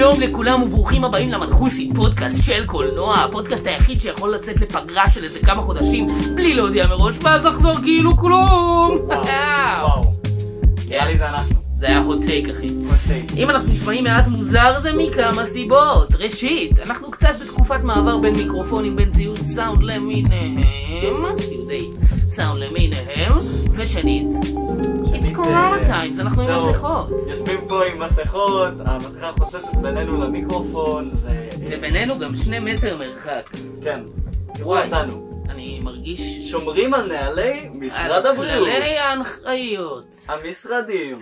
שלום לכולם וברוכים הבאים למנחוסי, פודקאסט של קולנוע, הפודקאסט היחיד שיכול לצאת לפגרה של איזה כמה חודשים בלי להודיע מראש, ואז לחזור כאילו כלום. וואו. נראה לי זה אנחנו. זה היה hot take אחי. hot אם אנחנו נשמעים מעט מוזר זה מכמה סיבות. ראשית, אנחנו קצת בתקופת מעבר בין מיקרופונים, בין ציוד סאונד למיניהם, ציודי סאונד למיניהם, ושנית, it's corona times, אנחנו עם. מסכות. יושבים פה עם מסכות, המסכה חוצצת בינינו למיקרופון, זה... ובינינו גם שני מטר מרחק. כן. תראו. אותנו. אני מרגיש... שומרים על נהלי משרד על הבריאות. כללי ההנחיות. המשרדים.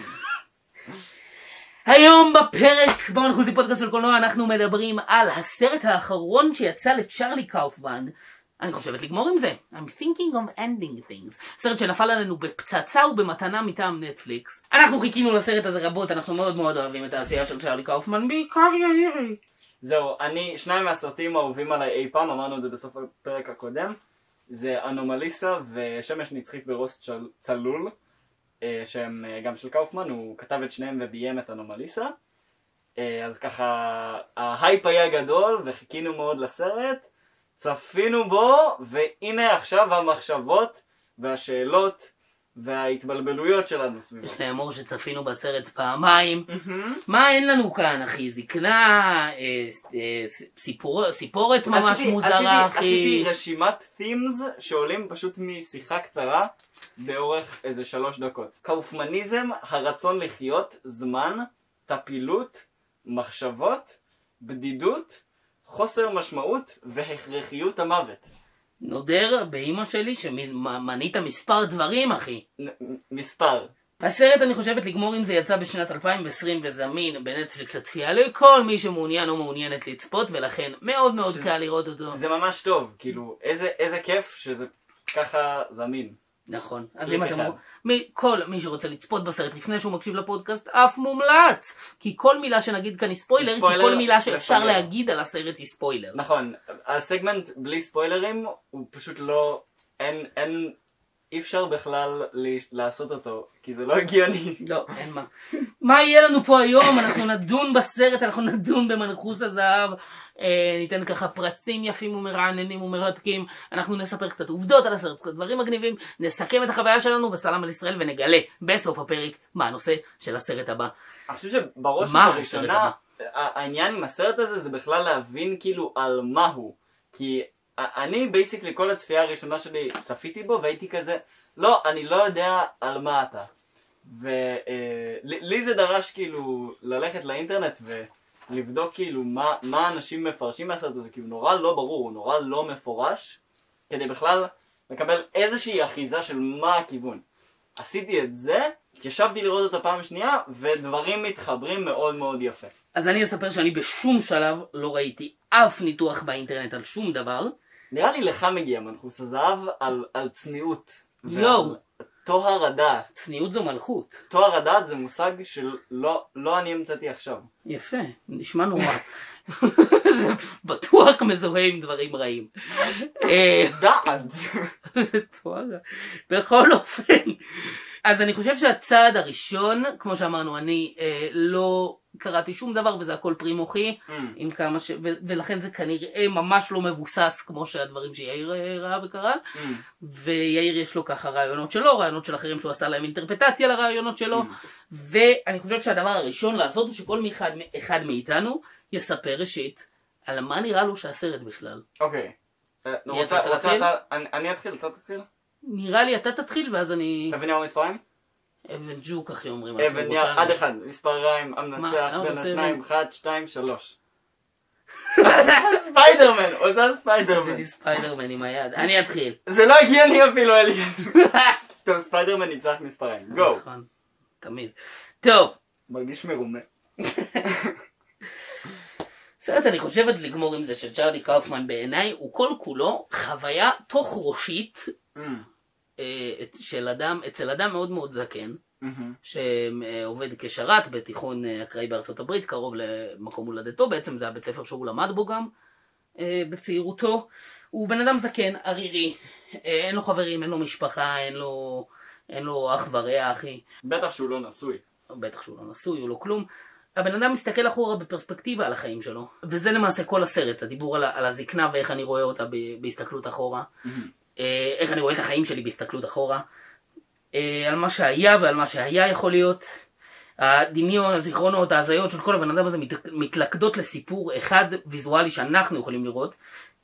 היום בפרק במנחוסי פודקאסט של קולנוע אנחנו מדברים על הסרט האחרון שיצא לצ'רלי קאופמן. אני חושבת לגמור עם זה. I'm thinking of ending things. סרט שנפל עלינו בפצצה ובמתנה מטעם נטפליקס. אנחנו חיכינו לסרט הזה רבות, אנחנו מאוד מאוד אוהבים את העשייה של צ'רלי קאופמן, בעיקר יאירי. זהו, אני, שניים מהסרטים האהובים עליי אי פעם, אמרנו את זה בסוף הפרק הקודם, זה אנומליסה ושמש נצחית בראש צל- צלול, אה, שהם אה, גם של קאופמן, הוא כתב את שניהם וביים את אנומליסה. אה, אז ככה, ההייפ היה גדול וחיכינו מאוד לסרט, צפינו בו, והנה עכשיו המחשבות והשאלות וההתבלבלויות שלנו סביבו. יש לאמור שצפינו בסרט פעמיים. מה אין לנו כאן, אחי? זקנה, אה, אה, סיפור, סיפורת ממש עשיתי- מוזרה, עשיתי, אחי. עשיתי רשימת themes שעולים פשוט משיחה קצרה באורך איזה שלוש דקות. קאופמניזם, הרצון לחיות, זמן, טפילות, מחשבות, בדידות, חוסר משמעות והכרחיות המוות. נודר באימא שלי שמנית מספר דברים, אחי. מספר. הסרט, אני חושבת, לגמור עם זה יצא בשנת 2020 וזמין בנטפליקס הצפייה לכל מי שמעוניין או מעוניינת לצפות, ולכן מאוד מאוד שזה- קל לראות אותו. זה ממש טוב, כאילו, איזה, איזה כיף שזה ככה זמין. נכון. אז אם אתם... מי- כל מי שרוצה לצפות בסרט לפני שהוא מקשיב לפודקאסט, אף מומלץ! כי כל מילה שנגיד כאן היא ספוילר, כי כל מילה שאפשר. להגיד על הסרט היא ספוילר. נכון, הסגמנט בלי ספוילרים הוא פשוט לא, אין, אין, אי אפשר בכלל ל- לעשות אותו, כי זה לא הגיוני. לא, אין מה. מה יהיה לנו פה היום? אנחנו נדון בסרט, אנחנו נדון במנחוס הזהב, אה, ניתן ככה פרסים יפים ומרעננים ומרתקים, אנחנו נספר קצת עובדות על הסרט, קצת דברים מגניבים, נסכם את החוויה שלנו וסלאם על ישראל ונגלה בסוף הפרק מה הנושא של הסרט הבא. אני חושב שבראש ובראשונה, העניין עם הסרט הזה זה בכלל להבין כאילו על מה הוא. כי אני basically כל הצפייה הראשונה שלי צפיתי בו והייתי כזה, לא, אני לא יודע על מה אתה. ולי זה דרש כאילו ללכת לאינטרנט ולבדוק כאילו מה, מה אנשים מפרשים מהסרט הזה, כי הוא נורא לא ברור, הוא נורא לא מפורש, כדי בכלל לקבל איזושהי אחיזה של מה הכיוון. עשיתי את זה, התיישבתי לראות אותו פעם שנייה, ודברים מתחברים מאוד מאוד יפה. אז אני אספר שאני בשום שלב לא ראיתי אף ניתוח באינטרנט על שום דבר. נראה לי לך מגיע מנחוס הזהב על, על צניעות. יואו. ועל טוהר הדעת. צניעות זו מלכות. טוהר הדעת זה מושג שלא לא אני המצאתי עכשיו. יפה, נשמע נורא. זה בטוח מזוהה עם דברים רעים. אה, דעת! זה תואר. בכל אופן. אז אני חושב שהצעד הראשון, כמו שאמרנו, אני אה, לא קראתי שום דבר וזה הכל פרי מוחי, Mm. עם כמה ש... ו- ולכן זה כנראה ממש לא מבוסס כמו שהדברים שיאיר אה, ראה וקרא, Mm. ויאיר יש לו ככה רעיונות שלו, רעיונות של אחרים שהוא עשה להם אינטרפטציה לרעיונות שלו, Mm. ואני חושב שהדבר הראשון לעשות הוא שכל אחד, אחד מאיתנו יספר ראשית על מה נראה לו שהסרט בכלל. אוקיי. אה, מי רוצה, רוצה רוצה? אתה, אני, אני אתחיל, אתה תתחיל? נראה לי אתה תתחיל ואז אני... אתה מבין מה המספרים? אבן ג'וק אחי אומרים. אבן ירושלמים. עד אחד, מספר ריים, מה, המנצח למה בין השניים, אבן? אחד, שתיים, שלוש. ספיידרמן, עושה עשיתי ספיידרמן. ספיידרמן עם היד. אני אתחיל. זה לא הגיוני אפילו אליאס. טוב, ספיידרמן ניצח מספריים. גו. נכון, תמיד. טוב, מרגיש מרומה. סרט אני חושבת לגמור עם זה של צ'רלי קאופמן בעיניי הוא כל כולו חוויה תוך ראשית Mm, של אדם, אצל אדם מאוד מאוד זקן. מהמם. שעובד כשרת בתיכון אה, אקראי בארצות הברית, קרוב למקום הולדתו, בעצם זה הבית ספר שהוא למד בו גם אה, בצעירותו. הוא בן אדם זקן, ערירי, אה, אין לו חברים, אין לו משפחה, אין לו, אין לו אח ורע, אחי. בטח שהוא לא נשוי. בטח שהוא לא נשוי, הוא לא כלום. הבן אדם מסתכל אחורה בפרספקטיבה על החיים שלו, וזה למעשה כל הסרט, הדיבור על, על הזקנה ואיך אני רואה אותה בהסתכלות אחורה, אה, איך אני רואה את החיים שלי בהסתכלות אחורה, אה, על מה שהיה ועל מה שהיה יכול להיות. הדמיון, הזיכרונות, ההזיות של כל הבן אדם הזה מת- מתלכדות לסיפור אחד ויזואלי שאנחנו יכולים לראות,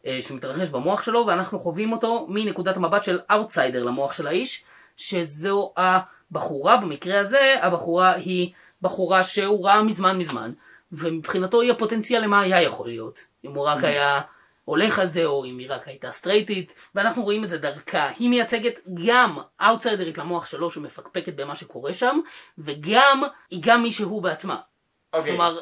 אה, שמתרחש במוח שלו, ואנחנו חווים אותו מנקודת המבט של אאוטסיידר למוח של האיש, שזו הבחורה, במקרה הזה, הבחורה היא בחורה שהוא ראה מזמן מזמן, ומבחינתו היא הפוטנציאל למה היה יכול להיות, אם הוא רק היה הולך על זה, או אם היא רק הייתה סטרייטית, ואנחנו רואים את זה דרכה. היא מייצגת גם אאוטסיידרית למוח שלו שמפקפקת במה שקורה שם, וגם, היא גם מי שהוא בעצמה. אוקיי. כלומר,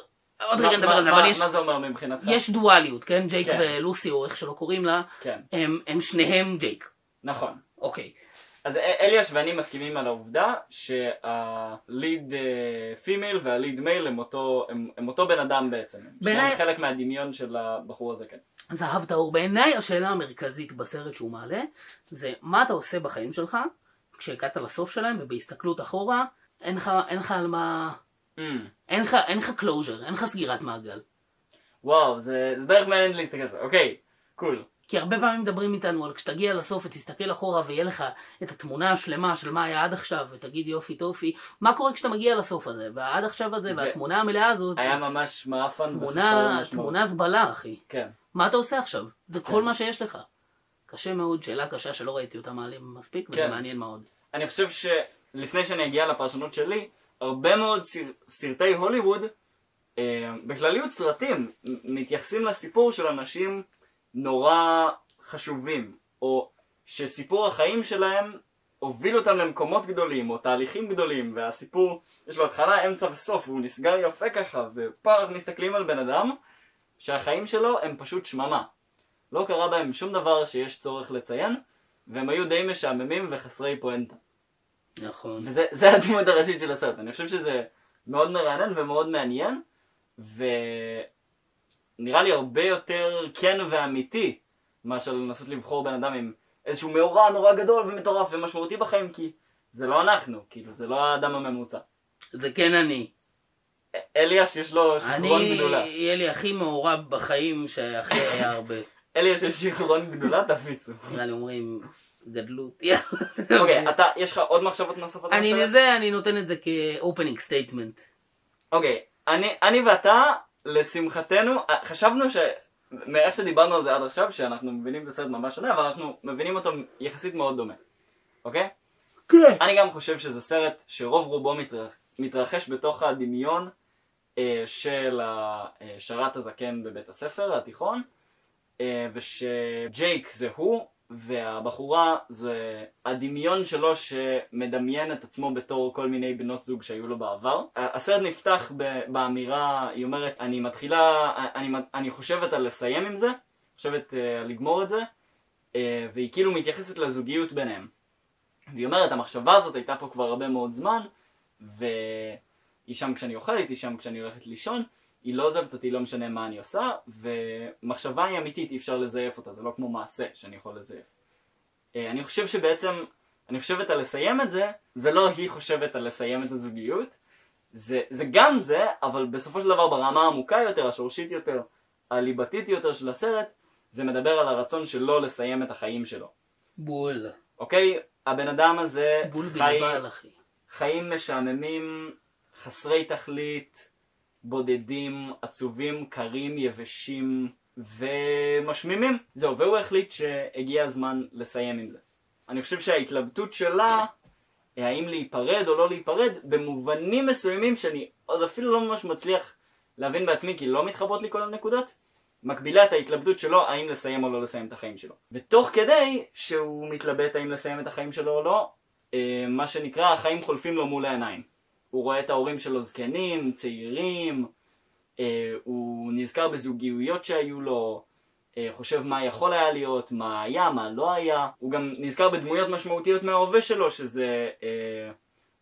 עוד רגע נדבר על זה, אבל יש, מה זה אומר מבחינתך? יש דואליות, כן? ג'ייק כן. ולוסי, או איך שלא קוראים לה, כן, הם, הם שניהם ג'ייק. נכון. אוקיי. אז אליאש ואני מסכימים על העובדה שה lead female וה lead male הם אותו, הם, הם אותו בן אדם בעצם. בעיניי- שניהם חלק מהדמיון של הבחור הזה, כן. זהב טהור. בעיניי השאלה המרכזית בסרט שהוא מעלה, זה מה אתה עושה בחיים שלך, כשהגעת לסוף שלהם, ובהסתכלות אחורה, אין לך, אין לך על מה... Mm. אין לך, אין לך closure, אין לך סגירת מעגל. וואו, זה, זה דרך מעניינת להסתכל על זה. אוקיי, קול. כי הרבה פעמים מדברים איתנו על כשתגיע לסוף ותסתכל אחורה ויהיה לך את התמונה השלמה של מה היה עד עכשיו ותגיד יופי טופי, מה קורה כשאתה מגיע לסוף הזה והעד עכשיו הזה ו- והתמונה המלאה הזאת, היה ממש מעפן. תמונה זבלה אחי, כן. מה אתה עושה עכשיו? זה כן. כל מה שיש לך. קשה מאוד, שאלה קשה שלא ראיתי אותה מעלים מספיק וזה כן. מעניין מאוד. אני חושב שלפני שאני אגיע לפרשנות שלי, הרבה מאוד סר... סרטי הוליווד, אה, בכלליות סרטים, מתייחסים לסיפור של אנשים נורא חשובים, או שסיפור החיים שלהם הוביל אותם למקומות גדולים, או תהליכים גדולים, והסיפור, יש לו התחלה, אמצע וסוף, והוא נסגר יפה ככה, אנחנו מסתכלים על בן אדם, שהחיים שלו הם פשוט שממה. לא קרה בהם שום דבר שיש צורך לציין, והם היו די משעממים וחסרי פואנטה. נכון. וזה זה הדמות הראשית של הסרט. אני חושב שזה מאוד מרענן ומאוד מעניין, ונראה לי הרבה יותר כן ואמיתי מאשר לנסות לבחור בן אדם עם איזשהו מאורע נורא גדול ומטורף ומשמעותי בחיים, כי זה לא אנחנו, כאילו, זה לא האדם הממוצע. זה כן אני. אליאש יש לו שכרון אני, גדולה. יהיה לי הכי מעורב בחיים שהכי היה הרבה. אליאש יש שכרון גדולה, תפיצו. נראה לי אומרים גדלות. אוקיי, אתה, יש לך עוד מחשבות נוספות? אני? לזה, אני נותן את זה כ opening statement. אוקיי, אני, אני ואתה, לשמחתנו, אה, חשבנו ש... מאיך שדיברנו על זה עד עכשיו, שאנחנו מבינים את הסרט ממש שונה, אבל אנחנו מבינים אותו יחסית מאוד דומה, אוקיי? כן. אני גם חושב שזה סרט שרוב רובו מתרח... מתרחש בתוך הדמיון של השרת הזקן בבית הספר התיכון, אה, ושג'ייק זה הוא, והבחורה זה הדמיון שלו שמדמיין את עצמו בתור כל מיני בנות זוג שהיו לו בעבר. הסרט נפתח באמירה, היא אומרת, אני מתחילה, אני, אני חושבת על לסיים עם זה, חושבת אה, על לגמור את זה, אה, והיא כאילו מתייחסת לזוגיות ביניהם. והיא אומרת, המחשבה הזאת הייתה פה כבר הרבה מאוד זמן, והיא שם כשאני אוכלת, היא שם כשאני הולכת לישון, היא לא עוזבת אותי, לא משנה מה אני עושה, ומחשבה היא אמיתית, אי אפשר לזייף אותה, זה לא כמו מעשה שאני יכול לזייף. אה, אני חושב שבעצם, אני חושבת על לסיים את זה, זה לא היא חושבת על לסיים את הזוגיות, זה, זה גם זה, אבל בסופו של דבר ברמה העמוקה יותר, השורשית יותר, הליבתית יותר של הסרט, זה מדבר על הרצון שלו לסיים את החיים שלו. בול. אוקיי? הבן אדם הזה בול חי, בלבל, אחי. חיים משעממים, חסרי תכלית, בודדים, עצובים, קרים, יבשים ומשמימים. זהו, והוא החליט שהגיע הזמן לסיים עם זה. אני חושב שההתלבטות שלה, האם להיפרד או לא להיפרד, במובנים מסוימים שאני עוד אפילו לא ממש מצליח להבין בעצמי, כי לא מתחברות לי כל הנקודות, מקבילה את ההתלבטות שלו האם לסיים או לא לסיים את החיים שלו. ותוך כדי שהוא מתלבט האם לסיים את החיים שלו או לא, אה, מה שנקרא החיים חולפים לו מול העיניים. הוא רואה את ההורים שלו זקנים, צעירים, אה, הוא נזכר בזוגיות שהיו לו, אה, חושב מה יכול היה להיות, מה היה, מה לא היה. הוא גם נזכר בדמויות משמעותיות מההווה שלו, שזה אה,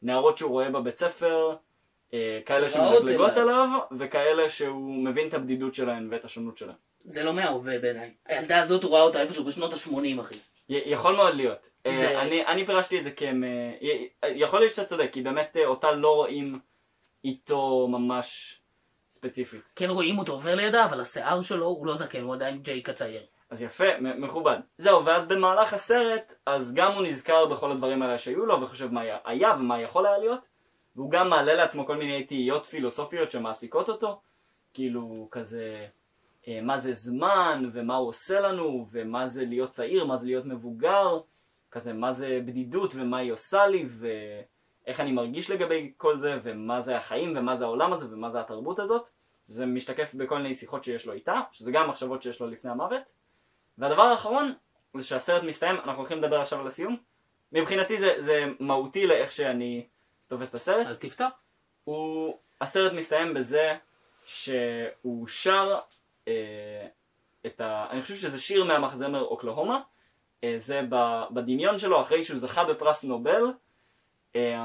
נערות שהוא רואה בבית ספר, אה, כאלה אליו. עליו, וכאלה שהוא מבין את הבדידות שלהן ואת השונות שלהן. זה לא מההווה בעיניי. הילדה הזאת הוא ראה אותה איפשהו בשנות ה-80 אחי. יכול מאוד להיות. זה- זה... אני, אני פירשתי את זה. י- יכול להיות שאתה צודק, כי באמת אה, אותה לא רואים איתו ממש ספציפית. כן רואים אותו עובר לידה, אבל השיער שלו הוא לא זקן, הוא עדיין ג'ייק הצעיר. אז יפה, מכובד. זהו, ואז במהלך הסרט, אז גם הוא נזכר בכל הדברים האלה שהיו לו, וחושב מה היה- היה ומה יכול היה להיות, והוא גם מעלה לעצמו כל מיני תהיות פילוסופיות שמעסיקות אותו, כאילו כזה, אה, מה זה זמן, ומה הוא עושה לנו, ומה זה להיות צעיר, מה זה להיות מבוגר, כזה, מה זה בדידות, ומה היא עושה לי, ואיך אני מרגיש לגבי כל זה, ומה זה החיים, ומה זה העולם הזה, ומה זה התרבות הזאת. זה משתקף בכל מיני שיחות שיש לו איתה, שזה גם מחשבות שיש לו לפני המוות. והדבר האחרון, זה שהסרט מסתיים, אנחנו הולכים לדבר עכשיו על הסיום. מבחינתי זה, זה מהותי לאיך שאני תופס את הסרט. אז תפתח. הוא, הסרט מסתיים בזה שהוא שר אה, את ה... אני חושב שזה שיר מהמחזמר אוקלהומה. אה, זה בדמיון שלו אחרי שהוא זכה בפרס נובל. אה,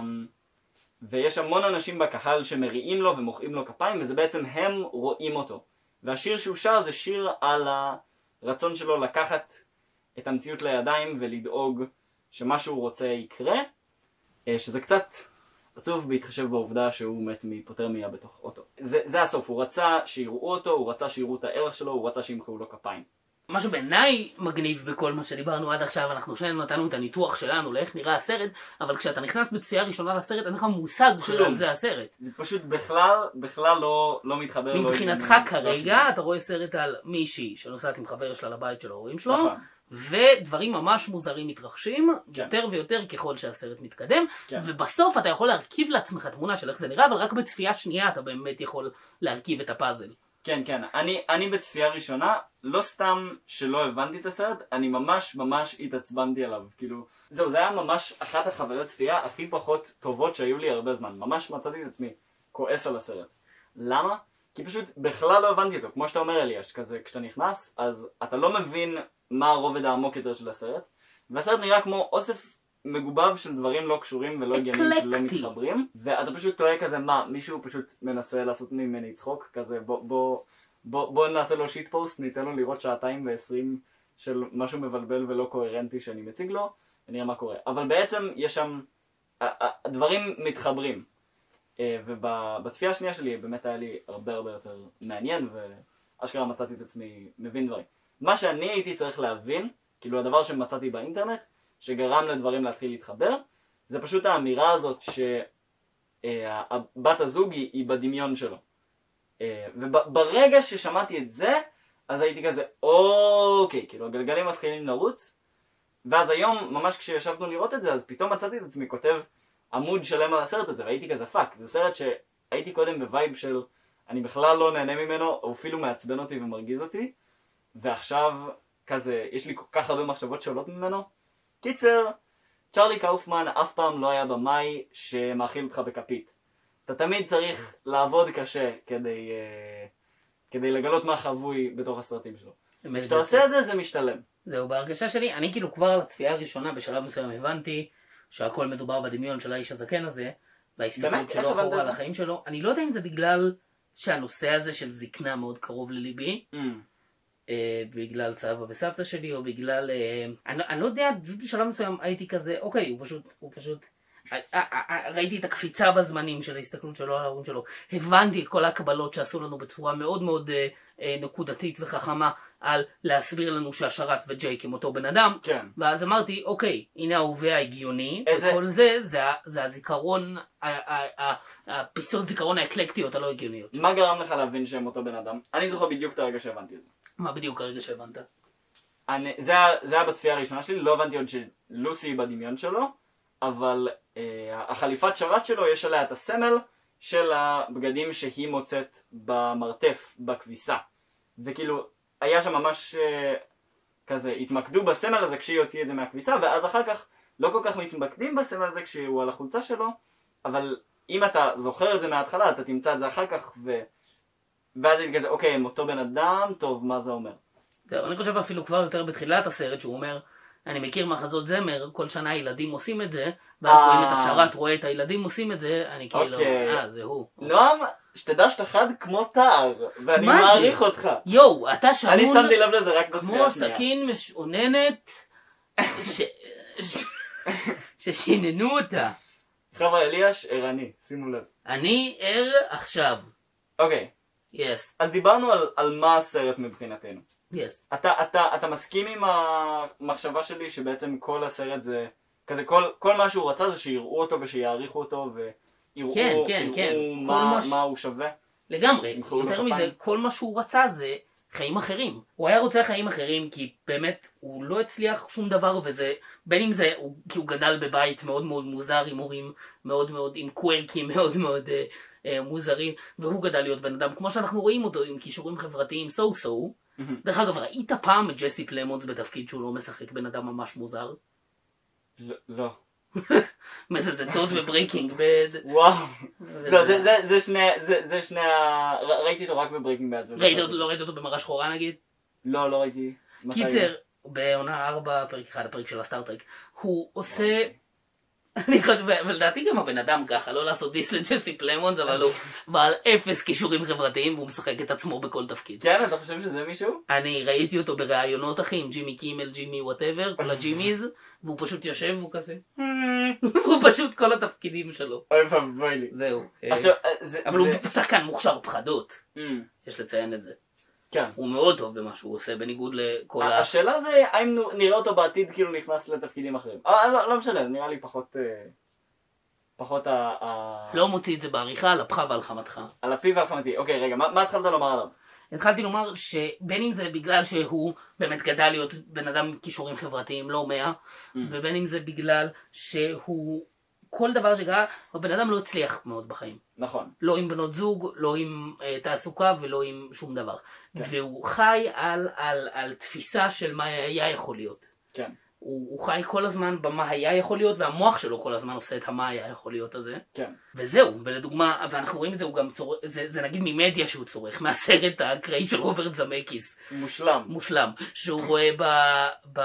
ויש המון אנשים בקהל שמריעים לו ומוחאים לו כפיים, וזה בעצם הם רואים אותו. והשיר שהוא שר זה שיר על הרצון שלו לקחת את המציאות לידיים ולדאוג שמה שהוא רוצה יקרה, אה, שזה קצת עצוב בהתחשב בעובדה שהוא מת מהיפותרמיה בתוך אוטו. זה, זה הסוף, הוא רצה שיראו אותו, הוא רצה שיראו את הערך שלו, הוא רצה שימחאו לו כפיים. מה שבעיניי מגניב בכל מה שדיברנו עד עכשיו, אנחנו שנינו נתנו את הניתוח שלנו לאיך נראה הסרט, אבל כשאתה נכנס בצפייה ראשונה לסרט, אין לך מושג. שעל זה הסרט. זה פשוט בכלל, בכלל לא, לא מתחבר. לא מבחינתך עם- כרגע, לא אתה רואה סרט על מישהי שנוסעת עם חבר שלה לבית של ההורים שלו, נכון. ודברים ממש מוזרים מתרחשים, כן. יותר ויותר ככל שהסרט מתקדם, כן. ובסוף אתה יכול להרכיב לעצמך תמונה של איך זה נראה, אבל רק בצפייה שנייה אתה באמת יכול להרכיב את הפאזל. כן, כן. אני, אני בצפייה ראשונה, לא סתם שלא הבנתי את הסרט, אני ממש ממש התעצבנתי עליו. כאילו, זהו, זה היה ממש אחת החוויות צפייה הכי פחות טובות שהיו לי הרבה זמן. ממש מצאתי את עצמי כועס על הסרט. למה? כי פשוט בכלל לא הבנתי אותו. כמו שאתה אומר אליאש, כזה, כשאתה נכנס, אז אתה לא מבין מה הרובד העמוק יותר של הסרט, והסרט נראה כמו אוסף מגובב של דברים לא קשורים ולא הגיוניים שלא. מתחברים, ואתה פשוט טועה כזה, מה, מישהו פשוט מנסה לעשות ממני צחוק, כזה, בוא, בוא, בוא, בוא נעשה לו שיט פוסט, ניתן לו לראות שעתיים ועשרים של משהו מבלבל ולא קוהרנטי שאני מציג לו, ונראה מה קורה. אבל בעצם יש שם, הדברים מתחברים. אה, ובצפייה השנייה שלי באמת היה לי הרבה הרבה יותר מעניין, ואשכרה מצאתי את עצמי מבין דברים. מה שאני הייתי צריך להבין, כאילו הדבר שמצאתי באינטרנט, שגרם לדברים להתחיל להתחבר, זה פשוט האמירה הזאת שהבת הזוג היא, היא בדמיון שלו. אה, וברגע ששמעתי את זה, אז הייתי כזה, אוקיי, כאילו הגלגלים מתחילים לרוץ, ואז היום, ממש כשישבנו לראות את זה, אז פתאום מצאתי את עצמי כותב עמוד שלם על הסרט הזה, והייתי כזה fuck, זה סרט שהייתי קודם ב vibe של אני בכלל לא נהנה ממנו, או אפילו מעצבן אותי ומרגיז אותי, ועכשיו כזה, יש לי כל כך הרבה מחשבות שעולות ממנו. קיצר, צ'רלי קאופמן אף פעם לא היה במאי שמאכיל אותך בכפית. אתה תמיד צריך לעבוד קשה כדי, uh, כדי לגלות מה חבוי בתוך הסרטים שלו. אמת כשאתה זה. עושה את זה, זה משתלם. זהו, בהרגשה שלי, אני כאילו כבר על הצפייה הראשונה בשלב מסוים הבנתי שהכל מדובר בדמיון של האיש הזקן הזה, וההסתכלות? שלו אחורה על? החיים שלו. אני לא יודע אם זה בגלל שהנושא הזה של זקנה מאוד קרוב לליבי, Mm. אה, בגלל סבא וסבתא שלי, או בגלל... אה, אני, אני לא יודע, פשוט בשלב מסוים הייתי כזה, אוקיי, הוא פשוט... הוא פשוט אה, אה, אה, ראיתי את הקפיצה בזמנים של ההסתכלות שלו על ההורים שלו, הבנתי את כל ההקבלות שעשו לנו בצורה מאוד מאוד אה, אה, נקודתית וחכמה על להסביר לנו שהשרת וג'ייק הם אותו בן אדם, כן. ואז אמרתי, אוקיי, הנה ההווה ההגיוני, איזה- וכל זה, זה, זה הזיכרון, הפיסות זיכרון האקלקטיות הלא הגיוניות. מה גרם לך להבין שהם אותו בן אדם? אני זוכר בדיוק את הרגע שהבנתי את זה. מה בדיוק הרגע שהבנת? אני, זה, זה היה בצפייה הראשונה שלי, לא הבנתי עוד שלוסי היא בדמיון שלו, אבל אה, החליפת שרת שלו יש עליה את הסמל של הבגדים שהיא מוצאת במרתף, בכביסה. וכאילו, היה שם ממש אה, כזה, התמקדו בסמל הזה כשהיא הוציאה את זה מהכביסה, ואז אחר כך לא כל כך מתמקדים בסמל הזה כשהוא על החולצה שלו, אבל אם אתה זוכר את זה מההתחלה, אתה תמצא את זה אחר כך, ו... ואז הייתי כזה, אוקיי, הם אותו בן אדם, טוב, מה זה אומר? זהו, אני חושב אפילו כבר יותר בתחילת הסרט שהוא אומר, אני מכיר מחזות זמר, כל שנה ילדים עושים את זה, ואז אה. רואים את השרת רואה את הילדים עושים את זה, אני כאילו, אוקיי. אה, זה הוא. נועם, שתדע שאתה חד כמו תער, ואני מה זה? מעריך אותך. יואו, אתה אני שמון שמתי לב לזה רק בצפייה כמו השנייה. סכין משעוננת, ש- ששיננו אותה. חבר'ה, אליאש, ערני, שימו לב. אני ער עכשיו. אוקיי, יס, אז דיברנו על, על מה הסרט מבחינתנו. יס. אתה, אתה, אתה מסכים עם המחשבה שלי שבעצם כל הסרט זה כזה כל, כל מה שהוא רצה זה שיראו אותו ושיעריכו אותו ויראו כן, כן, כן. מה, מה ש- מה הוא שווה? לגמרי. יותר. מזה, כל מה שהוא רצה זה חיים אחרים. הוא היה רוצה חיים אחרים כי באמת הוא לא הצליח שום דבר וזה, בין אם זה הוא, כי הוא גדל בבית מאוד מאוד מוזר עם הורים מאוד מאוד, עם קוורקים מאוד מאוד אה, מוזרים, והוא גדל להיות בן אדם כמו שאנחנו רואים אותו עם כישורים חברתיים סו סו. מהמם. דרך אגב, ראית פעם את ג'סי פלמונס בתפקיד שהוא לא משחק בן אדם ממש מוזר? לא, לא. מה זה, זה טוד ב Breaking Bad. וואו. לא, זה, שני, זה, שני ה... ראיתי אותו רק ב Breaking Bad. ראית אותו, לא ראית אותו במראה שחורה נגיד? לא, לא ראיתי. קיצר? בעונה 4, פרק 1, הפרק של הסטארטרק, הוא עושה... אני חושב, ולדעתי גם הבן אדם ככה, לא לעשות diss לג'סי פלמונס, אבל הוא בעל אפס כישורים חברתיים והוא משחק את עצמו בכל תפקיד. כן, אתה חושב שזה מישהו? אני ראיתי אותו בראיונות אחי עם ג'ימי קימל, ג'ימי whatever, כל ה Jimmys, והוא פשוט יושב והוא כזה... הוא פשוט כל התפקידים שלו. אוי ואבוי לי. זהו. אה, זה... אבל הוא שחקן מוכשר פחדות, אמ, יש לציין את זה. כן. הוא מאוד טוב במה שהוא עושה, בניגוד לכל ה... השאלה זה האם נראה אותו בעתיד כאילו נכנס לתפקידים אחרים. אה, לא לא משנה, נראה לי פחות... אה, פחות ה... ה- לא מוציא את זה בעריכה, על אפך ועל חמתך. על הפיו והחמתי. אוקיי, רגע, מה מה התחלת לומר עליו? התחלתי לומר שבין אם זה בגלל שהוא באמת גדל להיות בן אדם עם כישורים חברתיים לא מאה, Mm. ובין אם זה בגלל שהוא, כל דבר שקרה, הבן אדם לא הצליח מאוד בחיים. נכון. לא עם בנות זוג, לא עם אה, תעסוקה ולא עם שום דבר. כן. והוא חי על, על, על תפיסה של מה היה יכול להיות. כן. הוא, הוא חי כל הזמן במה היה יכול להיות, והמוח שלו כל הזמן עושה את המה היה יכול להיות הזה. כן. וזהו, ולדוגמה, ואנחנו רואים את זה, הוא גם צורך, זה, זה נגיד ממדיה שהוא צורך, מהסרט האקראי של רוברט זמקיס, מושלם. מושלם, שהוא רואה ב... ב...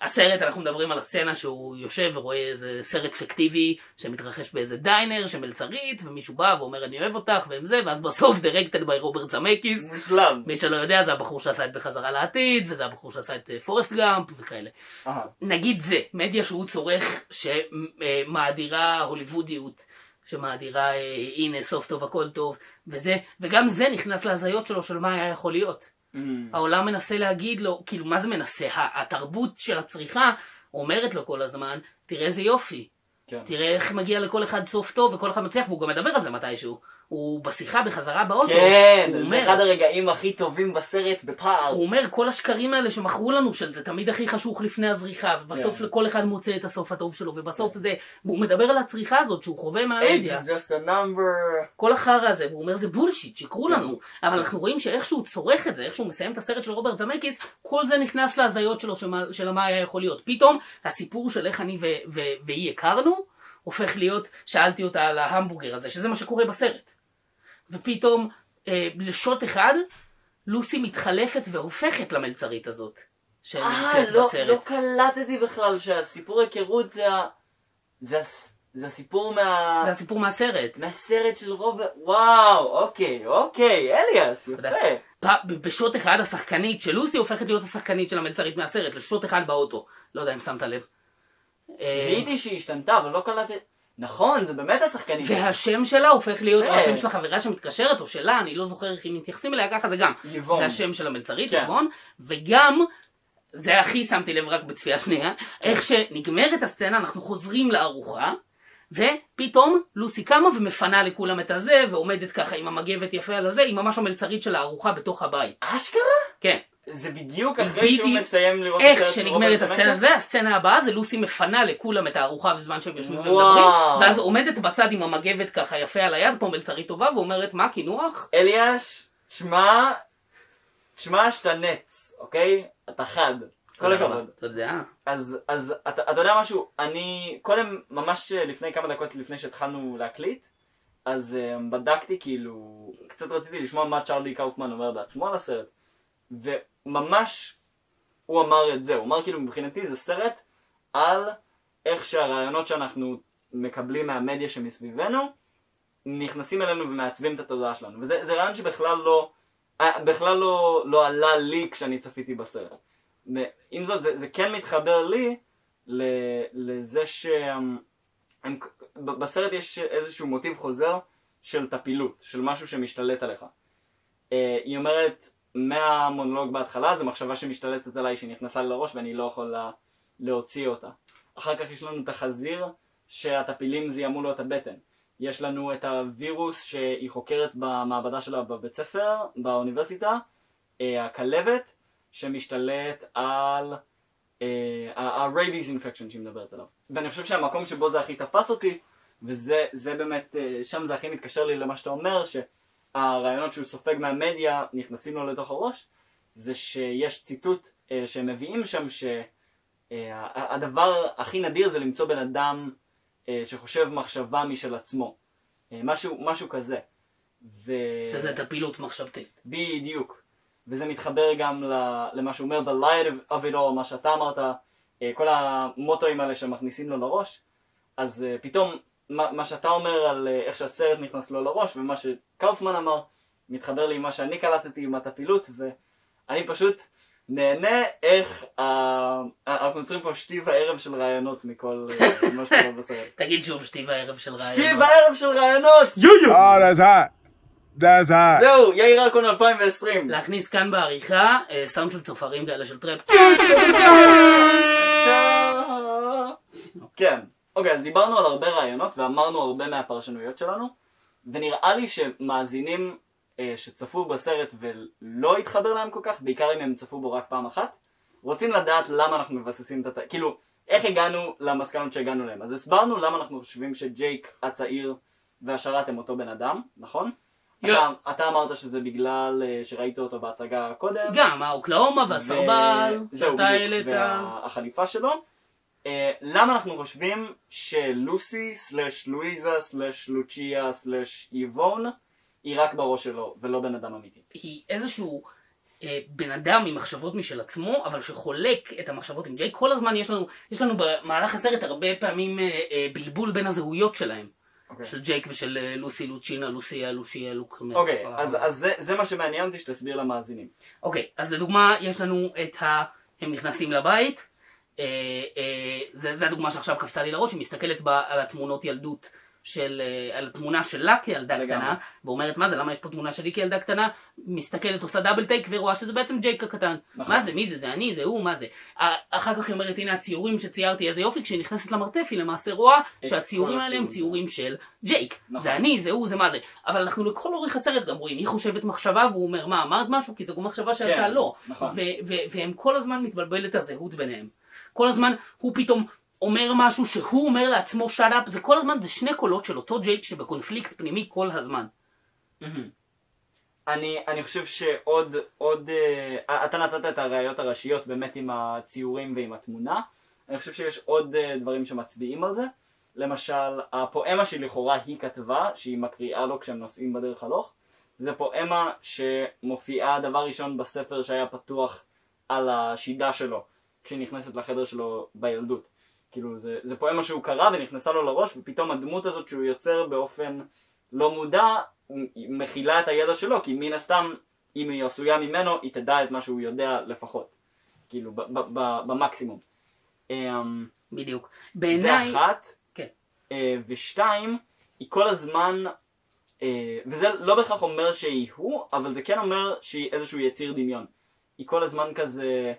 הסרט, אנחנו מדברים על הסצנה שהוא יושב ורואה איזה סרט פיקטיבי שמתרחש באיזה diner שמלצרית, ומישהו בא ואומר אני אוהב אותך והם זה, ואז בסוף directed by רוברט זמקיס, מושלם. מי שלא יודע זה הבחור שעשה את בחזרה לעתיד, וזה הבחור שעשה את אה, פורסט גאמפ וכאלה. אהה. נגיד זה, מדיה שהוא צורך שמאדירה הוליוודיות, שמאדירה אה, הנה סוף טוב הכל טוב, וזה, וגם זה נכנס להזיות שלו של מה היה יכול להיות. אמ, העולם מנסה להגיד לו, כאילו מה זה מנסה? התרבות של הצריכה אומרת לו כל הזמן, תראה איזה יופי, כן. תראה איך מגיע לכל אחד סוף טוב וכל אחד מצליח, והוא גם מדבר על זה מתישהו. הוא בשיחה בחזרה באוטו, כן, הוא זה אומר, אחד הרגעים הכי טובים בסרט בפער. הוא אומר כל השקרים האלה שמכרו לנו של זה תמיד הכי חשוך לפני הזריחה ובסוף כן. לכל אחד מוצא את הסוף הטוב שלו ובסוף זה והוא מדבר על הצריכה הזאת שהוא חווה Age מהמדיה is just a number. כל החרא הזה והוא אומר זה בולשיט שיקרו כן. לנו אבל אנחנו רואים שאיך שהוא צורך את זה איך שהוא מסיים את הסרט של רוברט זמקיס כל זה נכנס להזיות שלו של מה היה יכול להיות פתאום הסיפור של איך אני והיא הכרנו הופך להיות שאלתי אותה על ההמבורגר הזה שזה מה שקורה בסרט ופתאום אה, לשוט אחד לוסי מתחלפת והופכת למלצרית הזאת אה, שנמצאת לא, בסרט. לא קלטתי בכלל שהסיפור היכרות זה ה... זה זה הסיפור מה... זה הסיפור מהסרט. מהסרט של רוברט, וואו, אוקיי, אוקיי, אליאס, יפה. פ- בשוט אחד השחקנית של לוסי הופכת להיות השחקנית של המלצרית מהסרט, לשוט אחד באוטו. לא יודע אם שמת לב. אה, זיהיתי שהיא השתנתה, אבל לא קלטתי... נכון, זה באמת השחקנית. והשם שלה הופך להיות, או כן. השם של החברה שמתקשרת, או שלה, אני לא זוכר איך הם מתייחסים אליה ככה, זה גם. ליבון. זה השם של המלצרית, כן. נכון? וגם, זה הכי שמתי לב רק בצפייה שנייה, איך שנגמרת הסצנה, אנחנו חוזרים לארוחה, ופתאום לוסי קמה ומפנה לכולם את הזה, ועומדת ככה עם המגבת יפה על הזה, היא ממש המלצרית של הארוחה בתוך הבית. אשכרה? כן. זה בדיוק אחרי שהוא. מסיים לראות איך את הסרט של שנגמרת הסצנה זמקיס? זה, הסצנה הבאה זה לוסי מפנה לכולם את הארוחה בזמן שהם יושבים. ומדברים, ואז עומדת בצד עם המגבת ככה יפה על היד, פה מלצרית טובה, ואומרת מה קינוח? אליאש, שמע, שמע שאתה נץ, אוקיי? אתה חד. כל. הכבוד. תודה. אז, אז אתה, אתה יודע משהו, אני קודם, ממש לפני כמה דקות לפני שהתחלנו להקליט, אז um, בדקתי כאילו, קצת רציתי לשמוע מה צ'רלי קאופמן אומר בעצמו על הסרט, וממש הוא אמר את זה, הוא אמר כאילו מבחינתי זה סרט על איך שהרעיונות שאנחנו מקבלים מהמדיה שמסביבנו, נכנסים אלינו ומעצבים את התודעה שלנו, וזה זה רעיון שבכלל לא, אה, בכלל לא, לא עלה לי כשאני צפיתי בסרט. עם זאת, זה, זה כן מתחבר לי לזה שבסרט יש איזשהו מוטיב חוזר של טפילות, של משהו שמשתלט עליך. אה, היא אומרת, מהמונולוג בהתחלה, זו מחשבה שמשתלטת עליי שנכנסה לראש ואני לא יכול לה- להוציא אותה. אחר כך יש לנו את החזיר שהטפילים זיהמו לו את הבטן. יש לנו את הווירוס שהיא חוקרת במעבדה שלה בבית ספר, באוניברסיטה, אה, הכלבת שמשתלט על ה-rabies infection שהיא מדברת עליו. ואני חושב שהמקום שבו זה הכי תפס אותי, וזה זה באמת, אה, שם זה הכי מתקשר לי למה שאתה אומר, שהרעיונות שהוא סופג מהמדיה נכנסים לו לתוך הראש, זה שיש ציטוט אה, שהם מביאים שם שהדבר הכי נדיר זה למצוא בן אדם אה, שחושב מחשבה משל עצמו. אה, משהו, משהו כזה. ו... שזה טפילות מחשבתית. בדיוק. וזה מתחבר גם ל- למה שהוא אומר, the light of it all, מה שאתה אמרת, אה, כל המוטואים האלה שמכניסים לו לראש, אז אה, פתאום מה, מה שאתה אומר על אה, איך שהסרט נכנס לו לראש, ומה שקאופמן אמר, מתחבר לי עם מה שאני קלטתי עם הטפילות, ואני פשוט נהנה איך אה, אנחנו יוצרים פה שתי וערב של רעיונות מכל אה, מה שקורה בסרט. תגיד שוב שתי וערב של שתי רעיון. וערב של רעיונות! That's hot. That's hot. זהו, יאיר רקון 2020. להכניס כאן בעריכה אה, סאונד של צופרים כאלה של trap. כן. אוקיי, אז דיברנו על הרבה רעיונות ואמרנו הרבה מהפרשנויות שלנו, ונראה לי שמאזינים אה, שצפו בסרט ולא התחבר להם כל כך, בעיקר אם הם צפו בו רק פעם אחת, רוצים לדעת למה אנחנו מבססים את הת... כאילו, איך הגענו למסקנות שהגענו להם. אז הסברנו למה אנחנו חושבים שג'ייק הצעיר והשרת הם אותו בן אדם, נכון? אתה, אתה אמרת שזה בגלל אה, שראית אותו בהצגה הקודם. גם האוקלאומה והסרבל, שאתה העלית. והחליפה שלו. אה, למה אנחנו חושבים שלוסי סלש לואיזה סלש לוצ'יה סלש איבון היא רק בראש שלו ולא בן אדם אמיתי? היא איזשהו אה, בן אדם עם מחשבות משל עצמו, אבל שחולק את המחשבות עם ג'ייק. כל הזמן יש לנו, יש לנו במהלך הסרט הרבה פעמים אה, בלבול בין הזהויות שלהם. אוקיי. של ג'ייק ושל לוסי, לוצ'ינה, לוסיה, לושיה, לוק. אוקיי, אה, אז, אז זה, זה מה שמעניין אותי שתסביר למאזינים. אוקיי, אז לדוגמה, יש לנו את ה... הם נכנסים לבית, זה, זה הדוגמה שעכשיו קפצה לי לראש, היא מסתכלת בה על התמונות ילדות של, אה, על התמונה שלה כילדה לגמרי. קטנה, ואומרת מה זה, למה יש פה תמונה שלי כילדה קטנה, מסתכלת, עושה דאבל טייק ורואה שזה בעצם ג'ייק הקטן. נכון. מה זה, מי זה, זה אני, זה הוא, מה זה. אה, אחר כך היא אומרת, הנה הציורים שציירתי, איזה יופי, כשהיא נכנסת למרתף היא למעשה רואה שהציורים האלה הם. ציורים של ג'ייק. נכון. זה אני, זה הוא, זה מה זה. אבל אנחנו לכל אורך הסרט גם רואים, היא חושבת מחשבה והוא אומר, מה, אמרת משהו? כי זו מחשבה שאתה כן, לא. נכון. והם כל הזמן מתבלבלת הזהות ביניהם. כל הזמן הוא פתאום אומר משהו שהוא אומר לעצמו שאט אפ, זה כל הזמן, זה שני קולות של אותו ג'ייק שבקונפליקט פנימי כל הזמן. אני, אני חושב שעוד, עוד, אה, אתה נתת את הראיות הראשיות באמת עם הציורים ועם התמונה. אני חושב שיש עוד אה, דברים שמצביעים על זה. למשל, הפואמה שלכאורה היא כתבה, שהיא מקריאה לו כשהם נוסעים בדרך הלוך, זה פואמה שמופיעה דבר ראשון בספר שהיה פתוח על השידה שלו, כשהיא נכנסת לחדר שלו בילדות. כאילו, זה, זה פואמה שהוא קרא ונכנסה לו לראש, ופתאום הדמות הזאת שהוא יוצר באופן לא מודע, מכילה את הידע שלו, כי מן הסתם, אם היא עשויה ממנו, היא תדע את מה שהוא יודע לפחות. כאילו, ב- ב- ב- במקסימום. אמ, בדיוק. זה בעיניי, אחת. כן. אה, ושתיים, היא כל הזמן, אה, וזה לא בהכרח אומר שהיא הוא, אבל זה כן אומר שהיא איזשהו יציר דמיון. היא כל הזמן כזה,